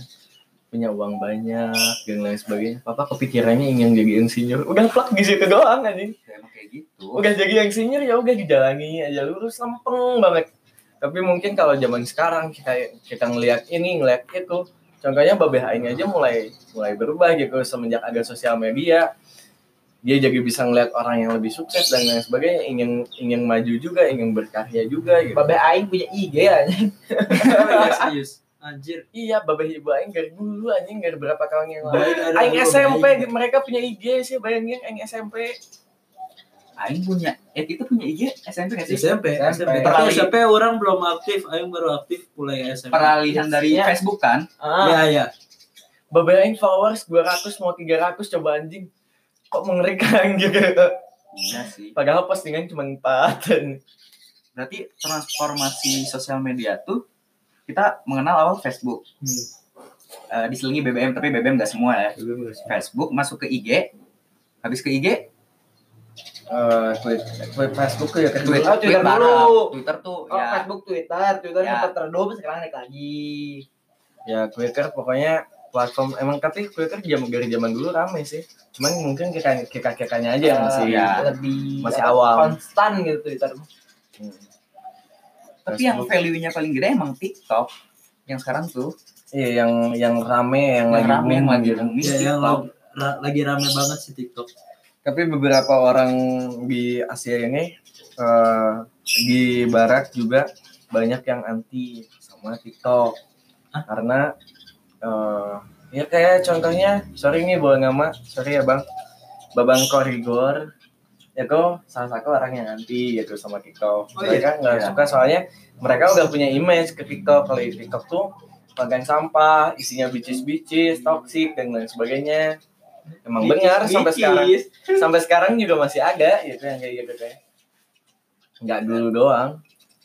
punya uang banyak dan lain sebagainya. Papa kepikirannya ingin jadi insinyur. Udah plak di situ doang anjing. ya emang kayak gitu. Udah jadi insinyur ya udah dijalani aja lurus lempeng banget. Tapi mungkin kalau zaman sekarang kita kita ngelihat ini ngelihat itu, contohnya Babe aing aja mulai mulai berubah gitu semenjak ada sosial media. Dia jadi bisa ngelihat orang yang lebih sukses dan lain sebagainya, ingin ingin maju juga, ingin berkarya juga gitu. babe aing punya IG aja Iya, serius. Anjir. Iya, babah ibu aing dari dulu anjing dari berapa tahun yang lalu. Aing SMP mereka punya IG sih bayangin aing SMP. Aing punya eh itu punya IG SMP nggak sih? SMP, SMP. SMP. Tapi SMP orang belum aktif, Aing baru aktif mulai SMP. Peralihan dari Iya. Facebook kan? ah Iya, iya. Babah aing followers 200 mau 300 coba anjing. Kok mengerikan gitu. Iya sih. Padahal postingan cuma 4. Berarti transformasi sosial media tuh kita mengenal awal Facebook. Hmm. Eh, diselingi BBM tapi BBM nggak semua ya. Facebook masuk ke IG, habis ke IG Eh, tweet, tweet Facebook tuh ya Twitter, Oh, Twitter baru. dulu. Twitter tuh oh ya Facebook Twitter Twitter Ya. sempat redup sekarang naik lagi Ya Twitter pokoknya platform emang tapi Twitter jam dari zaman dulu rame sih. Cuman mungkin kita kita kitanya aja yang masih ya. lebih masih awam. konstan gitu Twitter Hmm. tapi yang Facebook. value-nya paling gede emang TikTok. Yang sekarang tuh Iya yang yang rame yang, yang lagi rame yang lagi gitu. booming Ya, yang TikTok. lagi, ra- lagi rame banget sih TikTok. Tapi beberapa orang di Asia ini eh, di Barat juga banyak yang anti sama TikTok. Karena eh, ya kayak contohnya sorry nih bawa nama sorry ya bang. Babang korigor ya kok salah satu orang yang anti gitu sama TikTok. Oh, iya? mereka nggak Iya. suka soalnya mereka udah punya image ke TikTok. Kalau TikTok tuh konten sampah isinya bicis-bicis toksik dan lain sebagainya emang benar sampai sekarang. Sampai sekarang juga masih ada gitu yang kayak gitu kayak. Nggak dulu doang.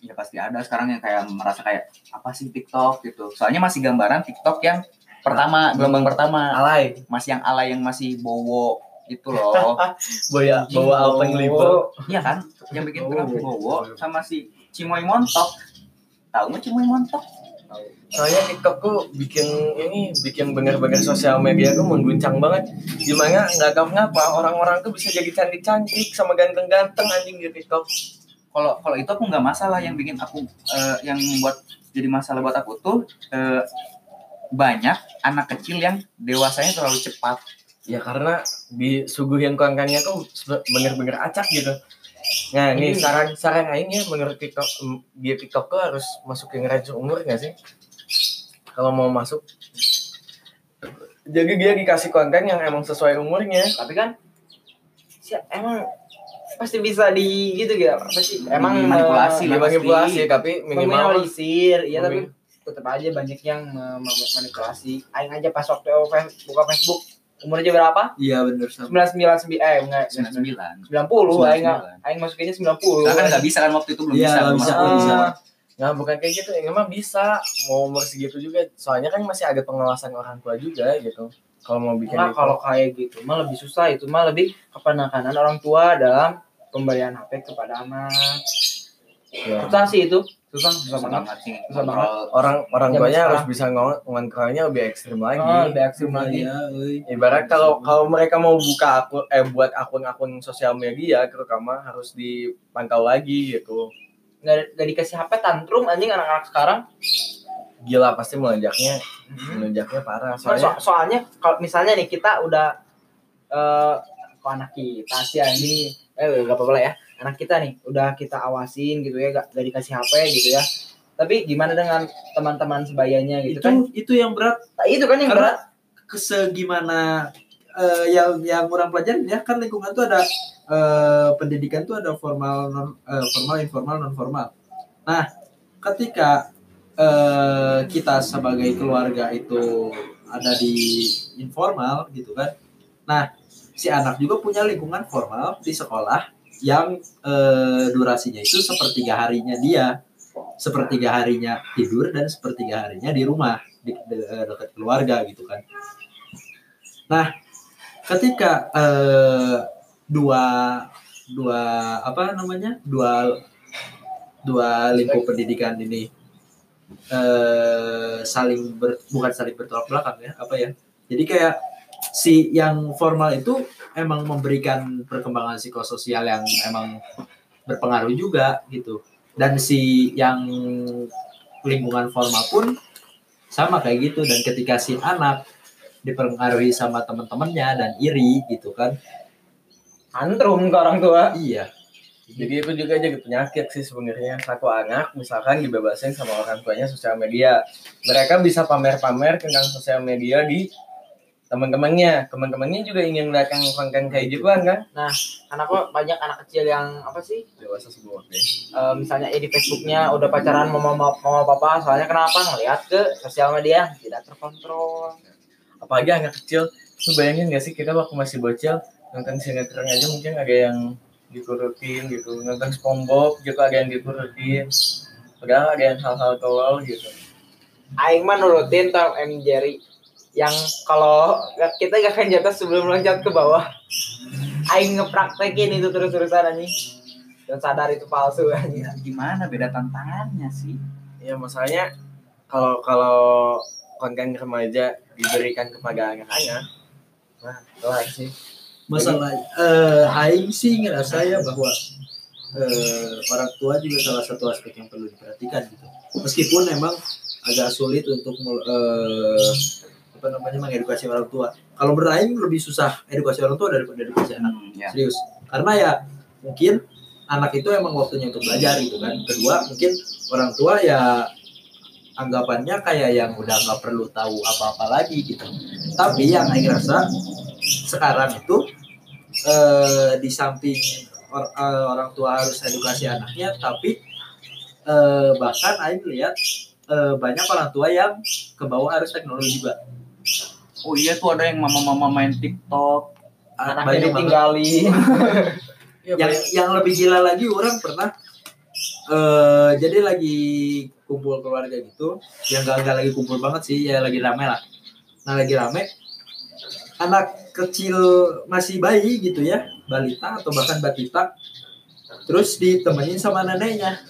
Ya pasti ada sekarang yang kayak merasa kayak apa sih TikTok gitu. Soalnya masih gambaran TikTok yang pertama gelombang pertama. Alay. Masih yang alay yang masih bowo itu loh. Boya bawa alpen lipo. Iya kan? Yang bikin gerak bowo sama si Cimoy Montok. Tahu nggak Cimoy Montok soalnya TikTok tuh bikin ini bikin bener-bener sosial media tuh mengguncang banget. Gimana nggak tahu kenapa orang-orang tuh bisa jadi cantik-cantik sama ganteng-ganteng anjing di TikTok. Kalau kalau itu aku nggak masalah yang bikin aku eh, yang membuat jadi masalah buat aku tuh eh, banyak anak kecil yang dewasanya terlalu cepat. Ya karena disuguhin kontennya tuh sebe- bener-bener acak gitu nah ini saran saran aing ya menurut TikTok dia TikTok harus masukin range umur nggak sih? Kalau mau masuk. Jadi dia dikasih konten yang emang sesuai umurnya. Tapi kan si emang pasti bisa di gitu gitu apa sih emang Dimanipulasi eh, lah. dimanipulasi tapi minimal meminimalisir iya tapi tetap aja banyak yang me- me- manipulasi aing aja pas waktu buka Facebook umurnya berapa Iya sama. sembilan sembilan sembilan eh enggak sembilan sembilan sembilan puluh aing 99. aing masukinnya sembilan puluh kan nggak bisa kan waktu itu belum Iya, bisa nggak belum bisa, bisa. Nah, bukan kayak gitu. Ya, emang bisa mau umur segitu juga. Soalnya kan masih ada pengawasan orang tua juga gitu. Kalau mau bikin Nah, kalau kayak gitu mah lebih susah itu mah lebih kepenekanan orang tua dalam pemberian HP kepada anak. Ya. Susah sih itu, susah susah susah banget. banget sih Susah kontrol orang orang tuanya sekarang. harus bisa ngomong ngontrolnya lebih ekstrim lagi. Oh, lebih ekstrim lagi. Iya, euy. Ibarat kalau kalau mereka mau buka akun eh buat akun-akun sosial media terutama harus dipantau lagi gitu. Nggak, nggak dikasih HP tantrum anjing anak-anak sekarang. Gila pasti melonjaknya melonjaknya parah. So- Soalnya soalnya kalau misalnya nih kita udah eh kok anak kita sih ini eh gak apa-apa lah ya anak kita nih udah kita awasin gitu ya gak, gak dikasih HP gitu ya. Tapi gimana dengan teman-teman sebayanya gitu Itu kan? itu yang berat. Nah, itu kan yang Karena- berat. kesegimana eh, yang yang kurang pelajarin ya kan lingkungan tuh ada eh, pendidikan tuh ada formal non eh, formal informal non formal nah ketika eh, kita sebagai keluarga itu ada di informal gitu kan. Nah si anak juga punya lingkungan formal di sekolah yang eh, durasinya itu sepertiga harinya dia sepertiga harinya tidur dan sepertiga harinya di rumah di, de- dekat keluarga gitu kan. Nah, ketika eh, dua dua apa namanya dua dua lingkup pendidikan ini eh, saling ber, bukan saling bertolak belakang ya apa ya. Jadi kayak si yang formal itu emang memberikan perkembangan psikososial yang emang berpengaruh juga gitu. Dan si yang lingkungan formal pun sama kayak gitu. Dan ketika si anak dipengaruhi sama teman-temannya dan iri gitu kan. Tantrum ke orang tua. Iya. Jadi itu juga jadi penyakit sih sebenarnya. Satu anak misalkan dibebasin sama orang tuanya sosial media. Mereka bisa pamer-pamer tentang sosial media di teman-temannya. Teman-temannya juga ingin yang konten kayak gituan kan? anak lo banyak anak kecil yang apa sih Dewasa semua deh. eh, misalnya ya di Facebooknya udah pacaran mama mama, mama papa soalnya kenapa ngeliat ke sosial media tidak terkontrol Apalagi anak kecil. Lu bayangin gak sih kita waktu masih bocil nonton sinetron aja mungkin ada yang diturutin gitu. Nonton SpongeBob gitu ada yang diturutin. Padahal ada yang hal-hal tolol gitu. Aing mah nurutin Tom and Jerry yang kalau kita gak akan jatuh sebelum loncat ke bawah. Aing ngepraktekin itu terus-terusan anjing. Dan sadar itu palsu anjing. Ya, gimana beda tantangannya sih Ya masalahnya kalau kalau konten remaja diberikan kepada anak-anak, nah kelar sih. masalah eh aing sih ngerasa ya bahwa eh, orang tua juga salah satu aspek yang perlu diperhatikan gitu meskipun memang agak sulit untuk eh, apa namanya mengedukasi orang tua. Kalau beraing lebih susah edukasi orang tua daripada edukasi anak. Hmm, ya. serius. Karena ya mungkin anak itu emang waktunya untuk belajar gitu kan. Kedua mungkin orang tua ya anggapannya kayak yang udah nggak perlu tahu apa-apa lagi gitu. Tapi yang Aing rasa sekarang itu eh, di samping or- eh, orang tua harus edukasi anaknya tapi eh, bahkan Aing lihat eh, banyak orang tua yang ke bawah harus teknologi juga Oh iya tuh ada yang mama-mama main TikTok. Anaknya ditinggalin. Ya, yang banyak- yang lebih gila lagi orang pernah eh jadi lagi kumpul keluarga gitu yang gak, gak lagi kumpul banget sih ya lagi rame lah. Nah lagi rame anak kecil masih bayi gitu ya balita atau bahkan batita terus ditemenin sama neneknya.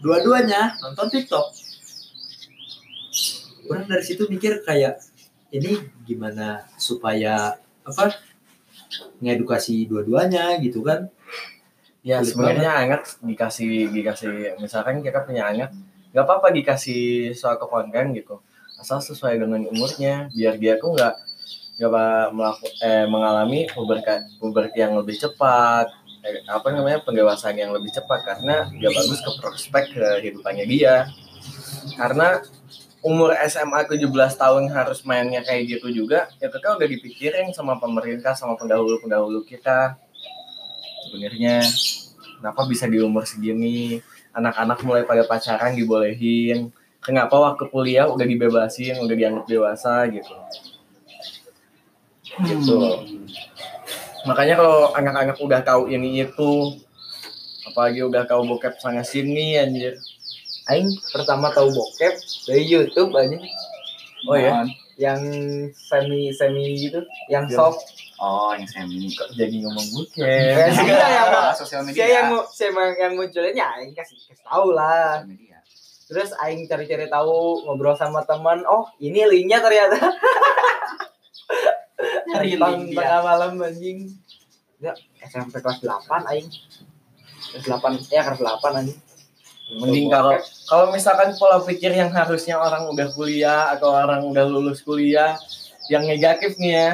Dua-duanya nonton TikTok orang dari situ mikir kayak ini gimana supaya apa ngedukasi dua-duanya gitu kan. Ya sebenarnya anak dikasih dikasih misalkan kita punya anak nggak apa-apa dikasih suatu konten gitu. Asal sesuai dengan umurnya biar dia tuh nggak nggak melaku- eh, mengalami puberti puberti yang lebih cepat eh, apa namanya pendewasaan yang lebih cepat karena nggak bagus ke prospek kehidupannya dia. Karena umur SMA 17 tahun harus mainnya kayak gitu juga ya kita udah dipikirin sama pemerintah sama pendahulu-pendahulu kita. Sebenarnya kenapa bisa di umur segini? Anak-anak mulai pada pacaran dibolehin. Kenapa waktu kuliah udah dibebasin udah dianggap dewasa gitu? Gitu. Makanya kalau anak-anak udah tahu ini itu apalagi udah tahu bokep sana sini anjir Aing pertama tahu bokep dari YouTube aja Oh ya? yang semi semi gitu, yang soft. Oh, yang semi. kok jadi ngomong bokep Eh, sih yang sosial media. saya yang saya yang, munculnya ya Aing kasih kasih tahu lah. Terus Aing cari-cari tahu ngobrol sama teman, oh ini linknya ternyata. Dia. tengah malam anjing. Ya, SMP kelas 8 Aing. Kelas 8, ya kelas 8 anjing. Mending kalau kalau misalkan pola pikir yang harusnya orang udah kuliah atau orang udah lulus kuliah yang negatif nih ya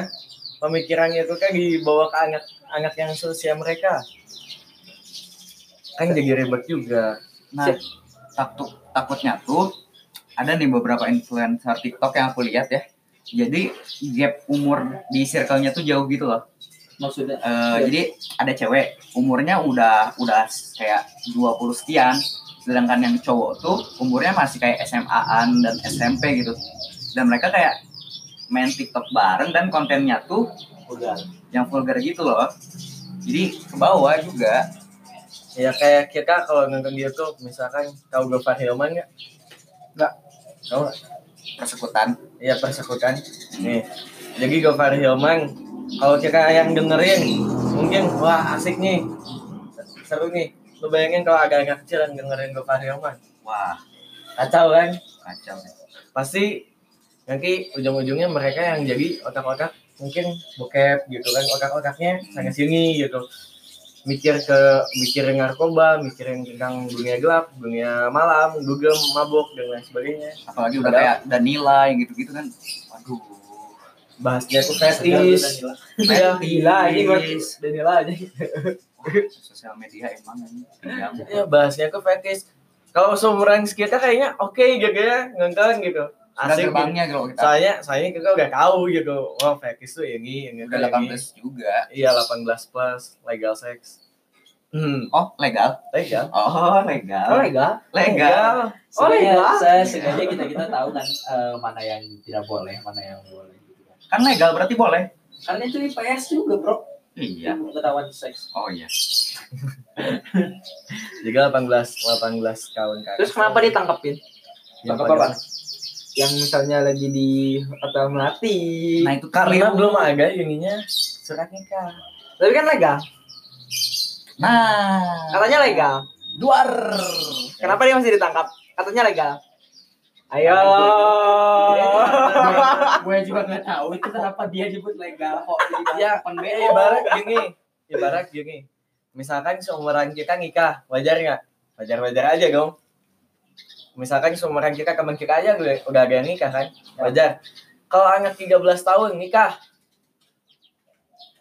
pemikirannya itu kan dibawa ke anak anak yang seusia mereka. Kan jadi ribet juga. Nah, takut takutnya tuh ada nih beberapa influencer TikTok yang aku lihat ya. Jadi gap umur di circle-nya tuh jauh gitu loh. maksudnya? Eh, jadi ada cewek umurnya udah udah kayak 20 sekian sedangkan yang cowok tuh umurnya masih kayak SMA-an dan SMP gitu. Dan mereka kayak main TikTok bareng dan kontennya tuh udah yang vulgar gitu loh. Jadi ke bawah juga. Ya kayak kita kalau nonton tuh misalkan tahu Gofar Hilman nggak? Nggak. Tahu nggak? persekutan. Iya persekutan. Nih. Jadi Gofar Hilman kalau kita yang dengerin mungkin wah asik nih. Seru nih lu bayangin kalau ada anak kecil yang dengerin Gofar Hilman wah. Kacau kan? Kacau pasti nanti ujung-ujungnya mereka yang jadi otak-otak mungkin bokep gitu kan otak-otaknya sana sini gitu. Mikir ke mikirin narkoba mikirin tentang dunia gelap dunia malam dugem mabok dan lain sebagainya. Apalagi udah kayak ada nilai gitu-gitu kan. Waduh. Bahasnya tuh fetis. Ya Gila ini ngerti Danila aja. sosial media emang iya. ya bahasnya tuh fetis kalau seumuran kita kayaknya oke gitu ya nonton gitu asik gitu. gerbangnya kalau kita soalnya soalnya kita udah tahu gitu wah fetis tuh ini ini udah ini. 18 juga Iya 18 plus legal sex. Hmm, oh legal legal. oh legal Oh legal. legal Oh, legal. saya sengaja kita kita tahu kan eh, mana yang tidak boleh mana yang boleh gitu kan kan legal berarti boleh karena itu IPS juga bro iya pengetahuan seks oh iya Jadi 18 18 tahun kan. Terus kenapa ditangkapin? Yang Tangkap apa? Yang misalnya lagi di hotel melati. nah itu Karena belum ada ininya surat nikah. Tapi kan legal. nah Katanya legal. duar Kenapa dia masih ditangkap? Katanya legal. Ayo. Gue juga nggak tahu itu kenapa dia nyebut legal kok jadi Ya, eh, ibarat gini, ibarat gini. Misalkan seumuran kita nikah, wajar nggak? Wajar-wajar aja dong. Misalkan seumuran kita teman kita aja udah, udah ada nikah kan, wajar. Kalau anak 13 tahun nikah,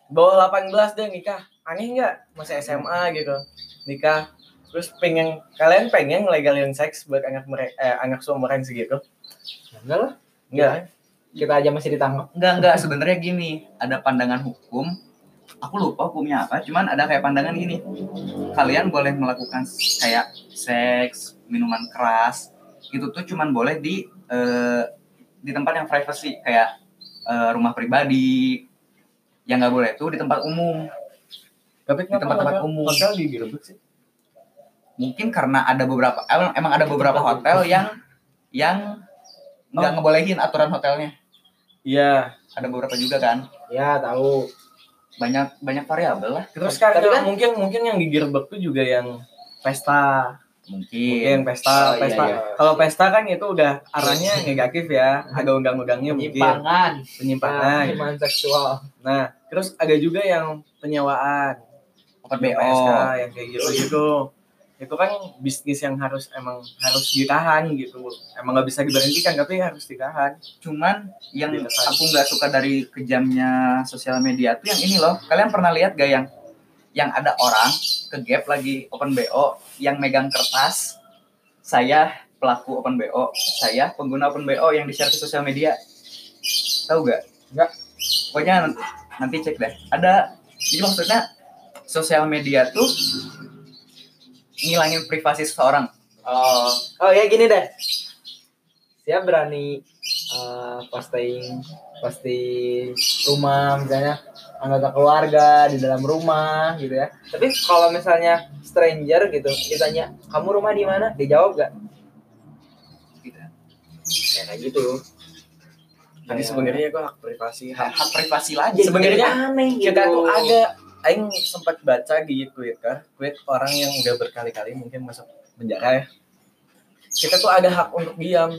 bawah 18 deh nikah, aneh nggak? Masih SMA gitu. nikah terus pengen kalian pengen legalin seks buat anak mereka eh, anak seumuran segitu enggak lah enggak kita aja masih ditangkap Enggak, enggak. Sebenarnya gini, ada pandangan hukum. Aku lupa hukumnya apa, cuman ada kayak pandangan gini. Kalian boleh melakukan kayak seks, minuman keras, itu tuh cuman boleh di eh, di tempat yang privacy kayak eh, rumah pribadi. Yang nggak boleh tuh di tempat umum. tapi Di tempat-tempat umum. hotel digerebek sih Mungkin karena ada beberapa emang, emang ada beberapa hotel yang yang nggak ngebolehin aturan hotelnya. iya Ada beberapa juga kan. ya tahu Banyak banyak variabel lah. terus kan, kan- mungkin mungkin yang digerebek tuh juga yang pesta Mungkin. mungkin pesta Oh, iya, pesta iya. kalau pesta kan itu udah arahnya negatif ya ada undang-undangnya mungkin penyimpangan penyimpangan penyimpangan seksual nah terus ada juga yang penyewaan Open BO BO. yang kayak gitu gitu itu kan bisnis yang harus emang harus ditahan gitu emang nggak bisa diberhentikan tapi harus ditahan Cuman yang Ditekan. aku nggak suka dari kejamnya sosial media tuh yang ini loh. Kalian pernah lihat gak yang yang ada orang ke gap lagi open BO yang megang kertas saya pelaku open BO, saya pengguna open BO yang di-share ke sosial media. Tahu gak? Nggak. Pokoknya nanti, nanti cek deh. Ada jadi maksudnya sosial media tuh ngilangin privasi seseorang. oh oh ya gini deh saya berani eh, posting posting rumah misalnya anggota keluarga di dalam rumah gitu ya tapi kalau misalnya stranger gitu ditanya kamu rumah di mana dia jawab gak Gitu. ya kayak gitu tapi Ya. sebenarnya itu hak privasi Hak, hak privasi lagi. Sebenarnya aneh gitu kita tuh ada Aing sempat baca di Twitter tweet orang yang udah berkali-kali mungkin masuk penjara ya. Kita tuh ada hak untuk diam.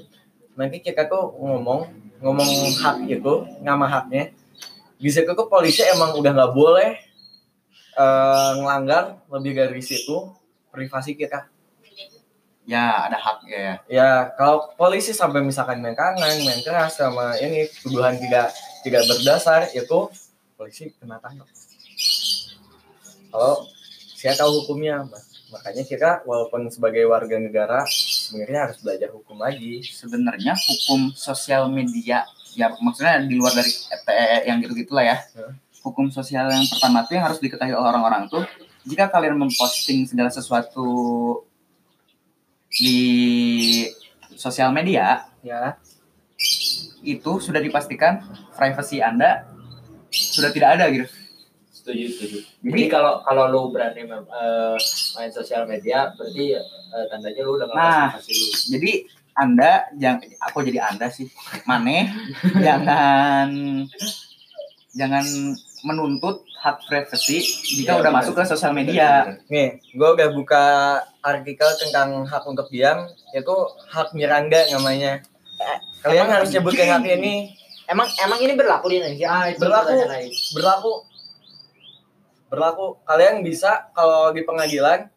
Nanti kita tuh ngomong ngomong hak itu nama haknya. Di situ tuh polisi emang udah nggak boleh eh, ngelanggar lebih dari situ privasi kita. Ya, ada hak ya. ya kalau polisi sampai misalkan main kanan main keras sama ini tuduhan tidak tidak berdasar itu polisi kena tangkap kalau saya tahu hukumnya Mas. makanya kita walaupun sebagai warga negara sebenarnya harus belajar hukum lagi sebenarnya hukum sosial media ya maksudnya di luar dari ETE yang gitu gitulah ya Ya. hukum sosial yang pertama tuh yang harus diketahui oleh orang-orang tuh jika kalian memposting segala sesuatu di sosial media ya itu sudah dipastikan privasi anda sudah tidak ada gitu setuju setuju. Jadi kalau kalau lu berani eh, main sosial media berarti eh, tandanya lu udah Nah. lu. jadi anda jangan aku jadi anda sih maneh jangan jangan menuntut hak privasi jika Iya, udah benar. masuk ke sosial media. nih gue udah buka artikel tentang hak untuk diam itu hak Miranda namanya. Kalian emang harus sebutkan hak ini. Emang emang ini berlaku di Indonesia? Ah, Berlaku. berlaku berlaku. Kalian bisa kalau di pengadilan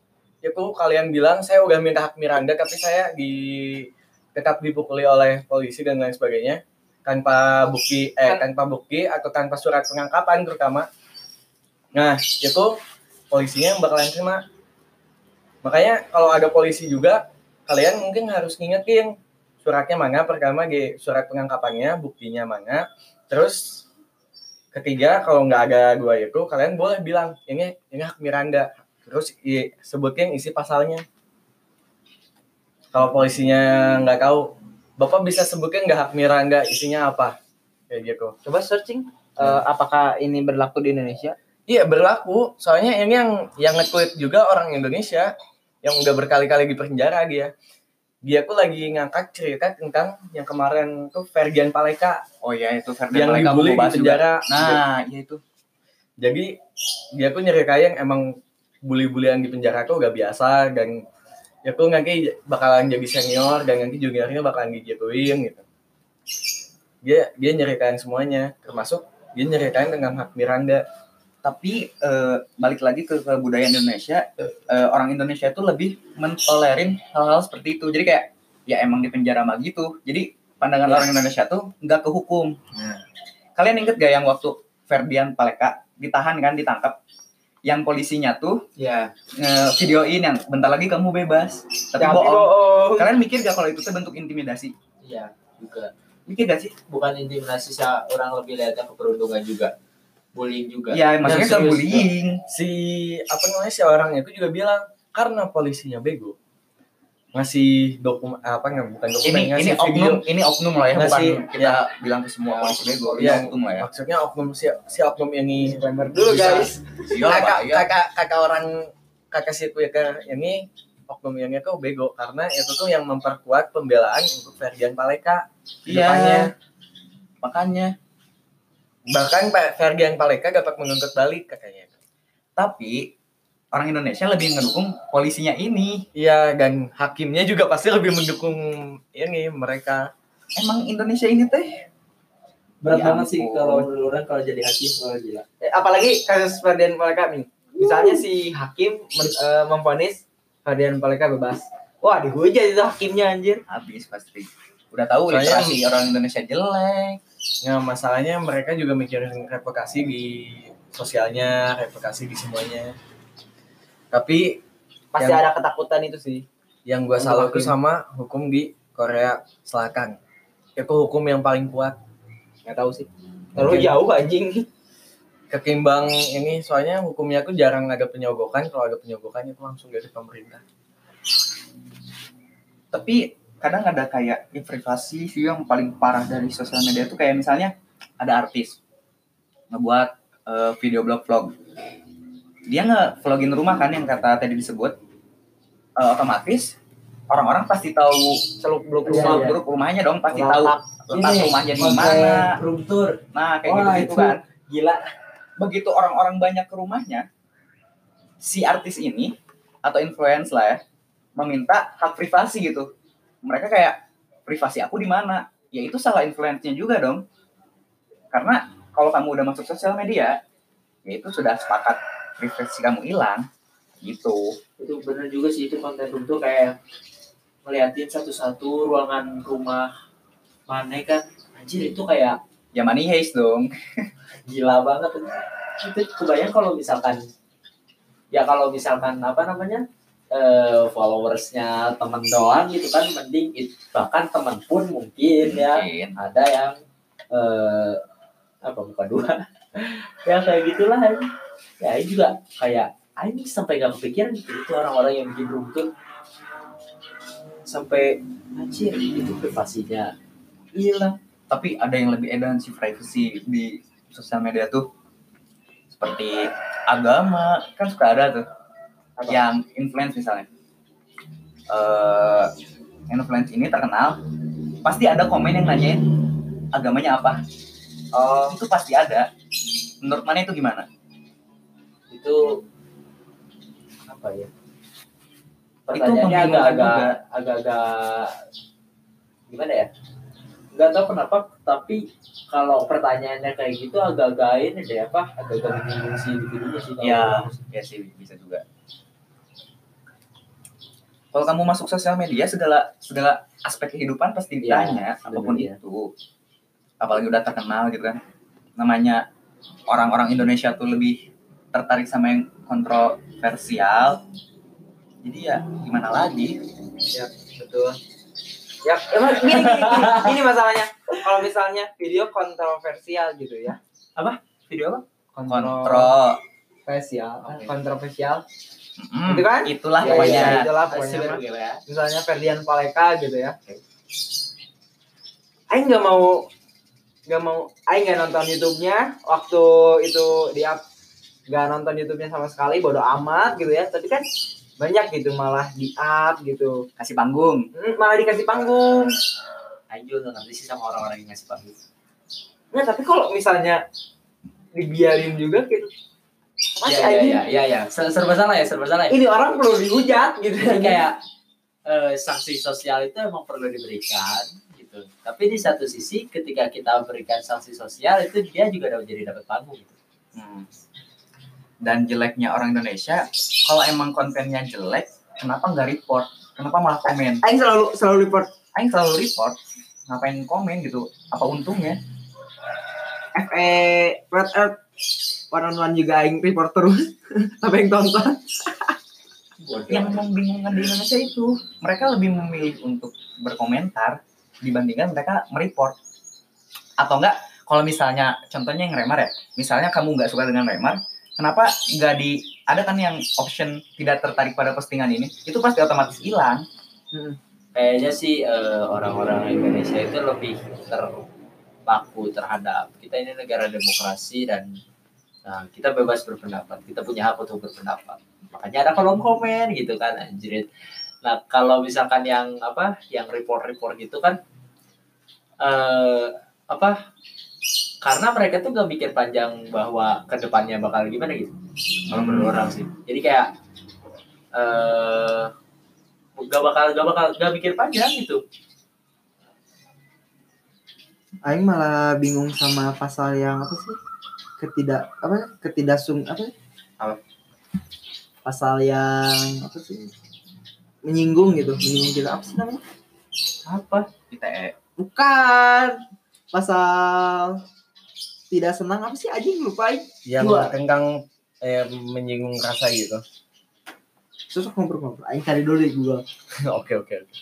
itu kalian bilang saya udah minta hak Miranda tapi saya di tetap dipukuli oleh polisi dan lain sebagainya. Tanpa bukti eh tanpa bukti atau tanpa surat penangkapan terutama. Nah itu polisinya yang bakalan terima. Makanya kalau ada polisi juga kalian mungkin harus ngingetin suratnya mana pertama di surat penangkapannya buktinya mana. Terus ketiga kalau nggak ada dua itu kalian boleh bilang ini ini hak Miranda. Terus i, sebutin isi pasalnya. Kalau polisinya nggak tahu bapak bisa sebutin nggak hak Miranda isinya apa? Kayak gitu. Coba searching eh, apakah ini berlaku di Indonesia? Iya berlaku. Soalnya ini yang yang nge-tweet juga orang Indonesia yang udah berkali-kali di penjara dia dia tuh lagi ngangkat cerita tentang yang kemarin tuh Ferdian Paleka. Oh ya itu yang Ferdinand Paleka dibully di juga. penjara. Nah iya itu. Jadi dia tuh nyeritain emang bully-bulian di penjara tuh gak biasa dan ya tuh nanti bakalan jadi senior dan nanti juniornya bakalan digituin gitu. Dia dia nyeritain semuanya termasuk dia nyeritain tentang hak Miranda tapi eh, balik lagi ke, budaya Indonesia eh, orang Indonesia itu lebih mentolerin hal-hal seperti itu. Jadi kayak ya emang di penjara mah gitu. Jadi pandangan orang Indonesia tuh nggak ke hukum Nah. kalian inget gak yang waktu Ferdian Paleka ditahan kan ditangkap? Yang polisinya tuh ya nge-videoin yang bentar lagi kamu bebas. Tapi bohong. bohong kalian mikir gak kalau itu tuh bentuk intimidasi? Iya juga. Mikir gak sih? Bukan intimidasi sih orang lebih lihatnya keberuntungan juga bullying juga. Ya maksudnya kan bullying. Si apa namanya si orang itu juga bilang karena polisinya bego. Ngasih dokumen apa nggak bukan dokumen ini ngasih ini oknum ini oknum lah ya bukan Ngasih, kita bilang ke semua polisi bego ini Iya. oknum lah ya. Maksudnya oknum si, si oknum ini disclaimer dulu Bisa. guys. Iya kakak Pak, iya. kakak kakak orang kakak si Quaker ini oknum yang itu bego. Karena itu tuh yang memperkuat pembelaan untuk Ferdian Paleka Iya. depannya. makanya bahkan Pak Ferdian Paleka dapat menuntut balik katanya. Tapi orang Indonesia lebih ngedukung polisinya ini. Iya dan hakimnya juga pasti lebih mendukung ini mereka. Emang Indonesia ini teh? Berat Ya banget sih kalau orang kalau jadi hakim kalau gila. Eh, apalagi kasus Ferdian Paleka nih. Misalnya si hakim eh, memvonis Ferdian Paleka bebas. Wah dihujat itu hakimnya anjir. Habis pasti. Udah tahu Soalnya- literasi orang Indonesia jelek Nah, masalahnya mereka juga mikirin replikasi di sosialnya, replikasi di semuanya. Tapi pasti Yang- ada ketakutan itu sih yang gua salah itu sama hukum di Korea Selatan. Itu hukum yang paling kuat. nggak tahu sih terlalu jauh anjing Ketimbang ini soalnya hukumnya tuh jarang ada penyogokan. Kalau ada penyogokan itu langsung dari pemerintah. tapi kadang ada kayak ya, privasi sih yang paling parah dari sosial media tuh kayak misalnya ada artis ngebuat eh, video blog vlog dia nge vlogin rumah kan yang kata tadi disebut Eh, otomatis orang-orang pasti tahu seluk beluk Iya, rumah iya. grup rumahnya dong pasti Lapak. tahu letak rumahnya di mana room tour. nah kayak Wah, gitu gitu itu kan Gila. begitu orang-orang banyak ke rumahnya si artis ini atau influence lah ya meminta hak privasi gitu mereka kayak privasi aku di mana? Ya itu salah influence-nya juga dong. Karena kalau kamu udah masuk sosial media ya itu sudah sepakat privasi kamu hilang gitu. Itu bener juga sih itu konten room tuh kayak ngeliatin satu-satu ruangan rumah mana kan. Anjir itu kayak ya money heist dong. Gila banget. Itu kebayang kalau misalkan ya kalau misalkan apa namanya eh, followersnya temen doang gitu kan mending it- bahkan temen pun mungkin ya. Mungkin. Ada yang eh apa bukan dua. Ya kayak gitulah. Ya ini juga kayak Aing sampai gak kepikiran gitu. Itu orang-orang yang bikin rumput sampai anjir itu privasinya. Hilang tapi ada yang lebih edan sih privacy di sosial media tuh. Seperti agama. Kan suka ada tuh yang influence misalnya. Eh influence ini terkenal pasti ada komen yang nanyain agamanya apa? Oh itu pasti ada. Menurut mana itu gimana? Itu apa ya? Itu pertanyaannya agak-agak agak-agak gimana ya? Nggak tahu kenapa tapi kalau pertanyaannya kayak gitu agak-agak ini deh apa? Agak-agak menyinggung si individunya sih ya ya sih bisa juga kalau kamu masuk sosial media segala segala aspek kehidupan pasti Iya, ditanya apa pun iya. itu. Apalagi udah terkenal gitu kan. Namanya orang-orang Indonesia tuh lebih tertarik sama yang kontroversial. Jadi ya gimana lagi? Betul. Ya emang gini, gini, gini, gini masalahnya. Kalau misalnya video kontroversial gitu ya. Video apa? Kontroversial kontroversial Mm, Itu kan? itulah Ya, pokoknya. ya, itulah pokoknya gila ya. misalnya Ferdian Paleka gitu ya. Aing nggak mau nggak mau Aing nggak nonton YouTube-nya. Waktu itu dia nggak nonton YouTube-nya sama sekali bodo amat gitu ya. Tapi kan banyak gitu malah di up gitu. Kasih panggung. Hmm, malah dikasih panggung. Aing juga nggak ngerti sih sama orang-orang yang ngasih panggung. Nah, tapi kalau misalnya dibiarin juga gitu. Masih Iya iya iya iya ya. Ser- serba salah ya serba salah. Ya. Ini orang perlu dihujat gitu. Jadi kayak eh, sanksi sosial itu emang perlu diberikan gitu. Tapi di satu sisi ketika kita berikan sanksi sosial itu dia juga dapat jadi dapat panggung gitu. Hmm. dan jeleknya orang Indonesia kalau emang kontennya jelek kenapa nggak report kenapa malah komen Aing selalu selalu report Aing selalu report ngapain komen gitu apa untungnya FE Red Earth one on one juga aing report terus. Tapi yang tonton? Yang membingungkan di Indonesia itu mereka lebih memilih untuk berkomentar dibandingkan mereka mereport. Atau enggak kalau misalnya contohnya yang remar ya misalnya kamu nggak suka dengan remar kenapa nggak di ada kan yang option tidak tertarik pada postingan ini? Itu pasti otomatis hilang. Kayaknya sih eh, orang-orang Indonesia itu lebih terpaku terhadap kita ini negara demokrasi dan nah, kita bebas berpendapat kita punya hak untuk berpendapat. Makanya ada kolom komen gitu kan anjrit nah kalau misalkan yang apa yang report-report gitu kan eh apa karena mereka tuh gak mikir panjang bahwa ke depannya bakal gimana gitu kalau menurut orang sih. Jadi kayak eh gak bakal gak bakal gak mikir panjang gitu. Aing malah bingung sama pasal yang apa sih ketidak apa ya? ketidaksung apa ya? Apa? pasal yang apa sih? Menyinggung gitu menyinggung kita. Apa sih namanya? Apa? ITE bukan. Pasal tidak senang. Apa sih anjing? Lupa yang Dua. tentang eh, menyinggung rasa gitu. Susah ngobrol-ngobrol. Aing cari dulu di Google. Oke oke oke.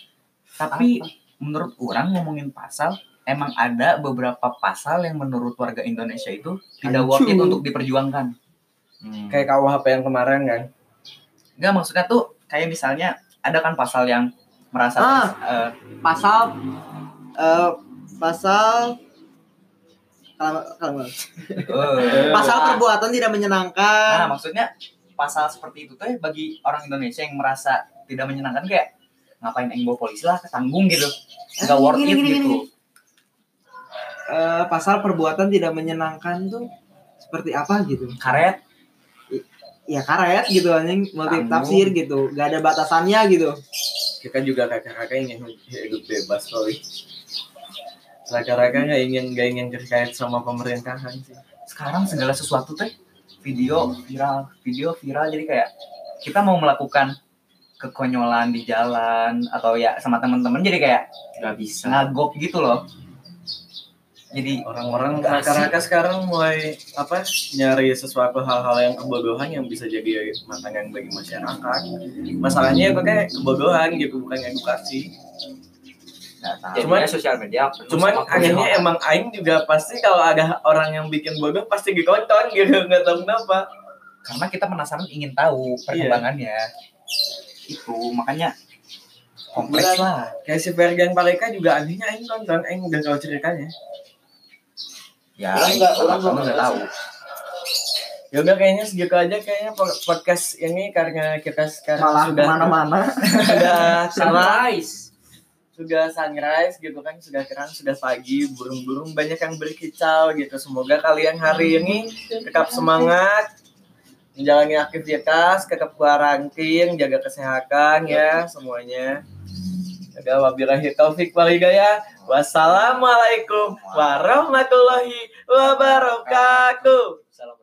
tapi menurut orang ngomongin pasal emang ada beberapa pasal yang menurut warga Indonesia itu tidak worth it untuk diperjuangkan. Hmm. kayak KUHP yang kemarin kan? Enggak maksudnya tuh kayak misalnya ada kan pasal yang merasa Ah. eh, pasal eh pasal kalau kalau eh, pasal perbuatan tidak Nah, menyenangkan maksudnya pasal seperti itu tuh ya bagi orang Indonesia yang merasa tidak menyenangkan kayak ngapain yang bawa polisi lah ketanggung gitu. Nggak worth gini, it gini, gitu. gini. Eh, pasal perbuatan tidak menyenangkan tuh seperti apa gitu? Karet. Ya karet gitu anjing. Multi tafsir gitu. Gak ada batasannya gitu. Kita juga kakak-kakak ingin hidup bebas kali kakak-kakak nggak ingin nggak ingin terkait sama pemerintahan sih. Sekarang segala sesuatu teh video viral video viral. Jadi kayak kita mau melakukan kekonyolan di jalan atau ya sama teman-teman. Jadi kayak nggak bisa. ngagok gitu loh jadi orang-orang kakak-kakak sekarang mulai apa nyari sesuatu hal-hal yang kebodohan yang bisa jadi makanan bagi masyarakat. Masalahnya itu kayak kebodohan gitu bukan edukasi. Jadinya Cuman- sosial media cuman akhirnya emang aing juga pasti kalau ada orang yang bikin bodoh pasti dikonton gitu nggak tahu kenapa. Karena kita penasaran ingin tahu perkembangannya. Itu makanya kompleks Beneran. lah. Kayak si Fergan Paleka juga anehnya aing nonton aing udah tahu ceritanya ya Orang nggak- orang kamu nggak tahu. Ya udah kayaknya segitu aja kayaknya po- podcast ini karena kita sekarang malah sudah ke mana-mana. sudah sunrise. Sudah sunrise gitu kan sudah terang sudah pagi burung-burung banyak yang berkicau gitu. Semoga kalian hari ini tetap semangat menjalani aktivitas tetap karantin jaga kesehatan ya semuanya wabillahi taufik wal hidayah. Wassalamualaikum warahmatullahi wabarakatuh. salam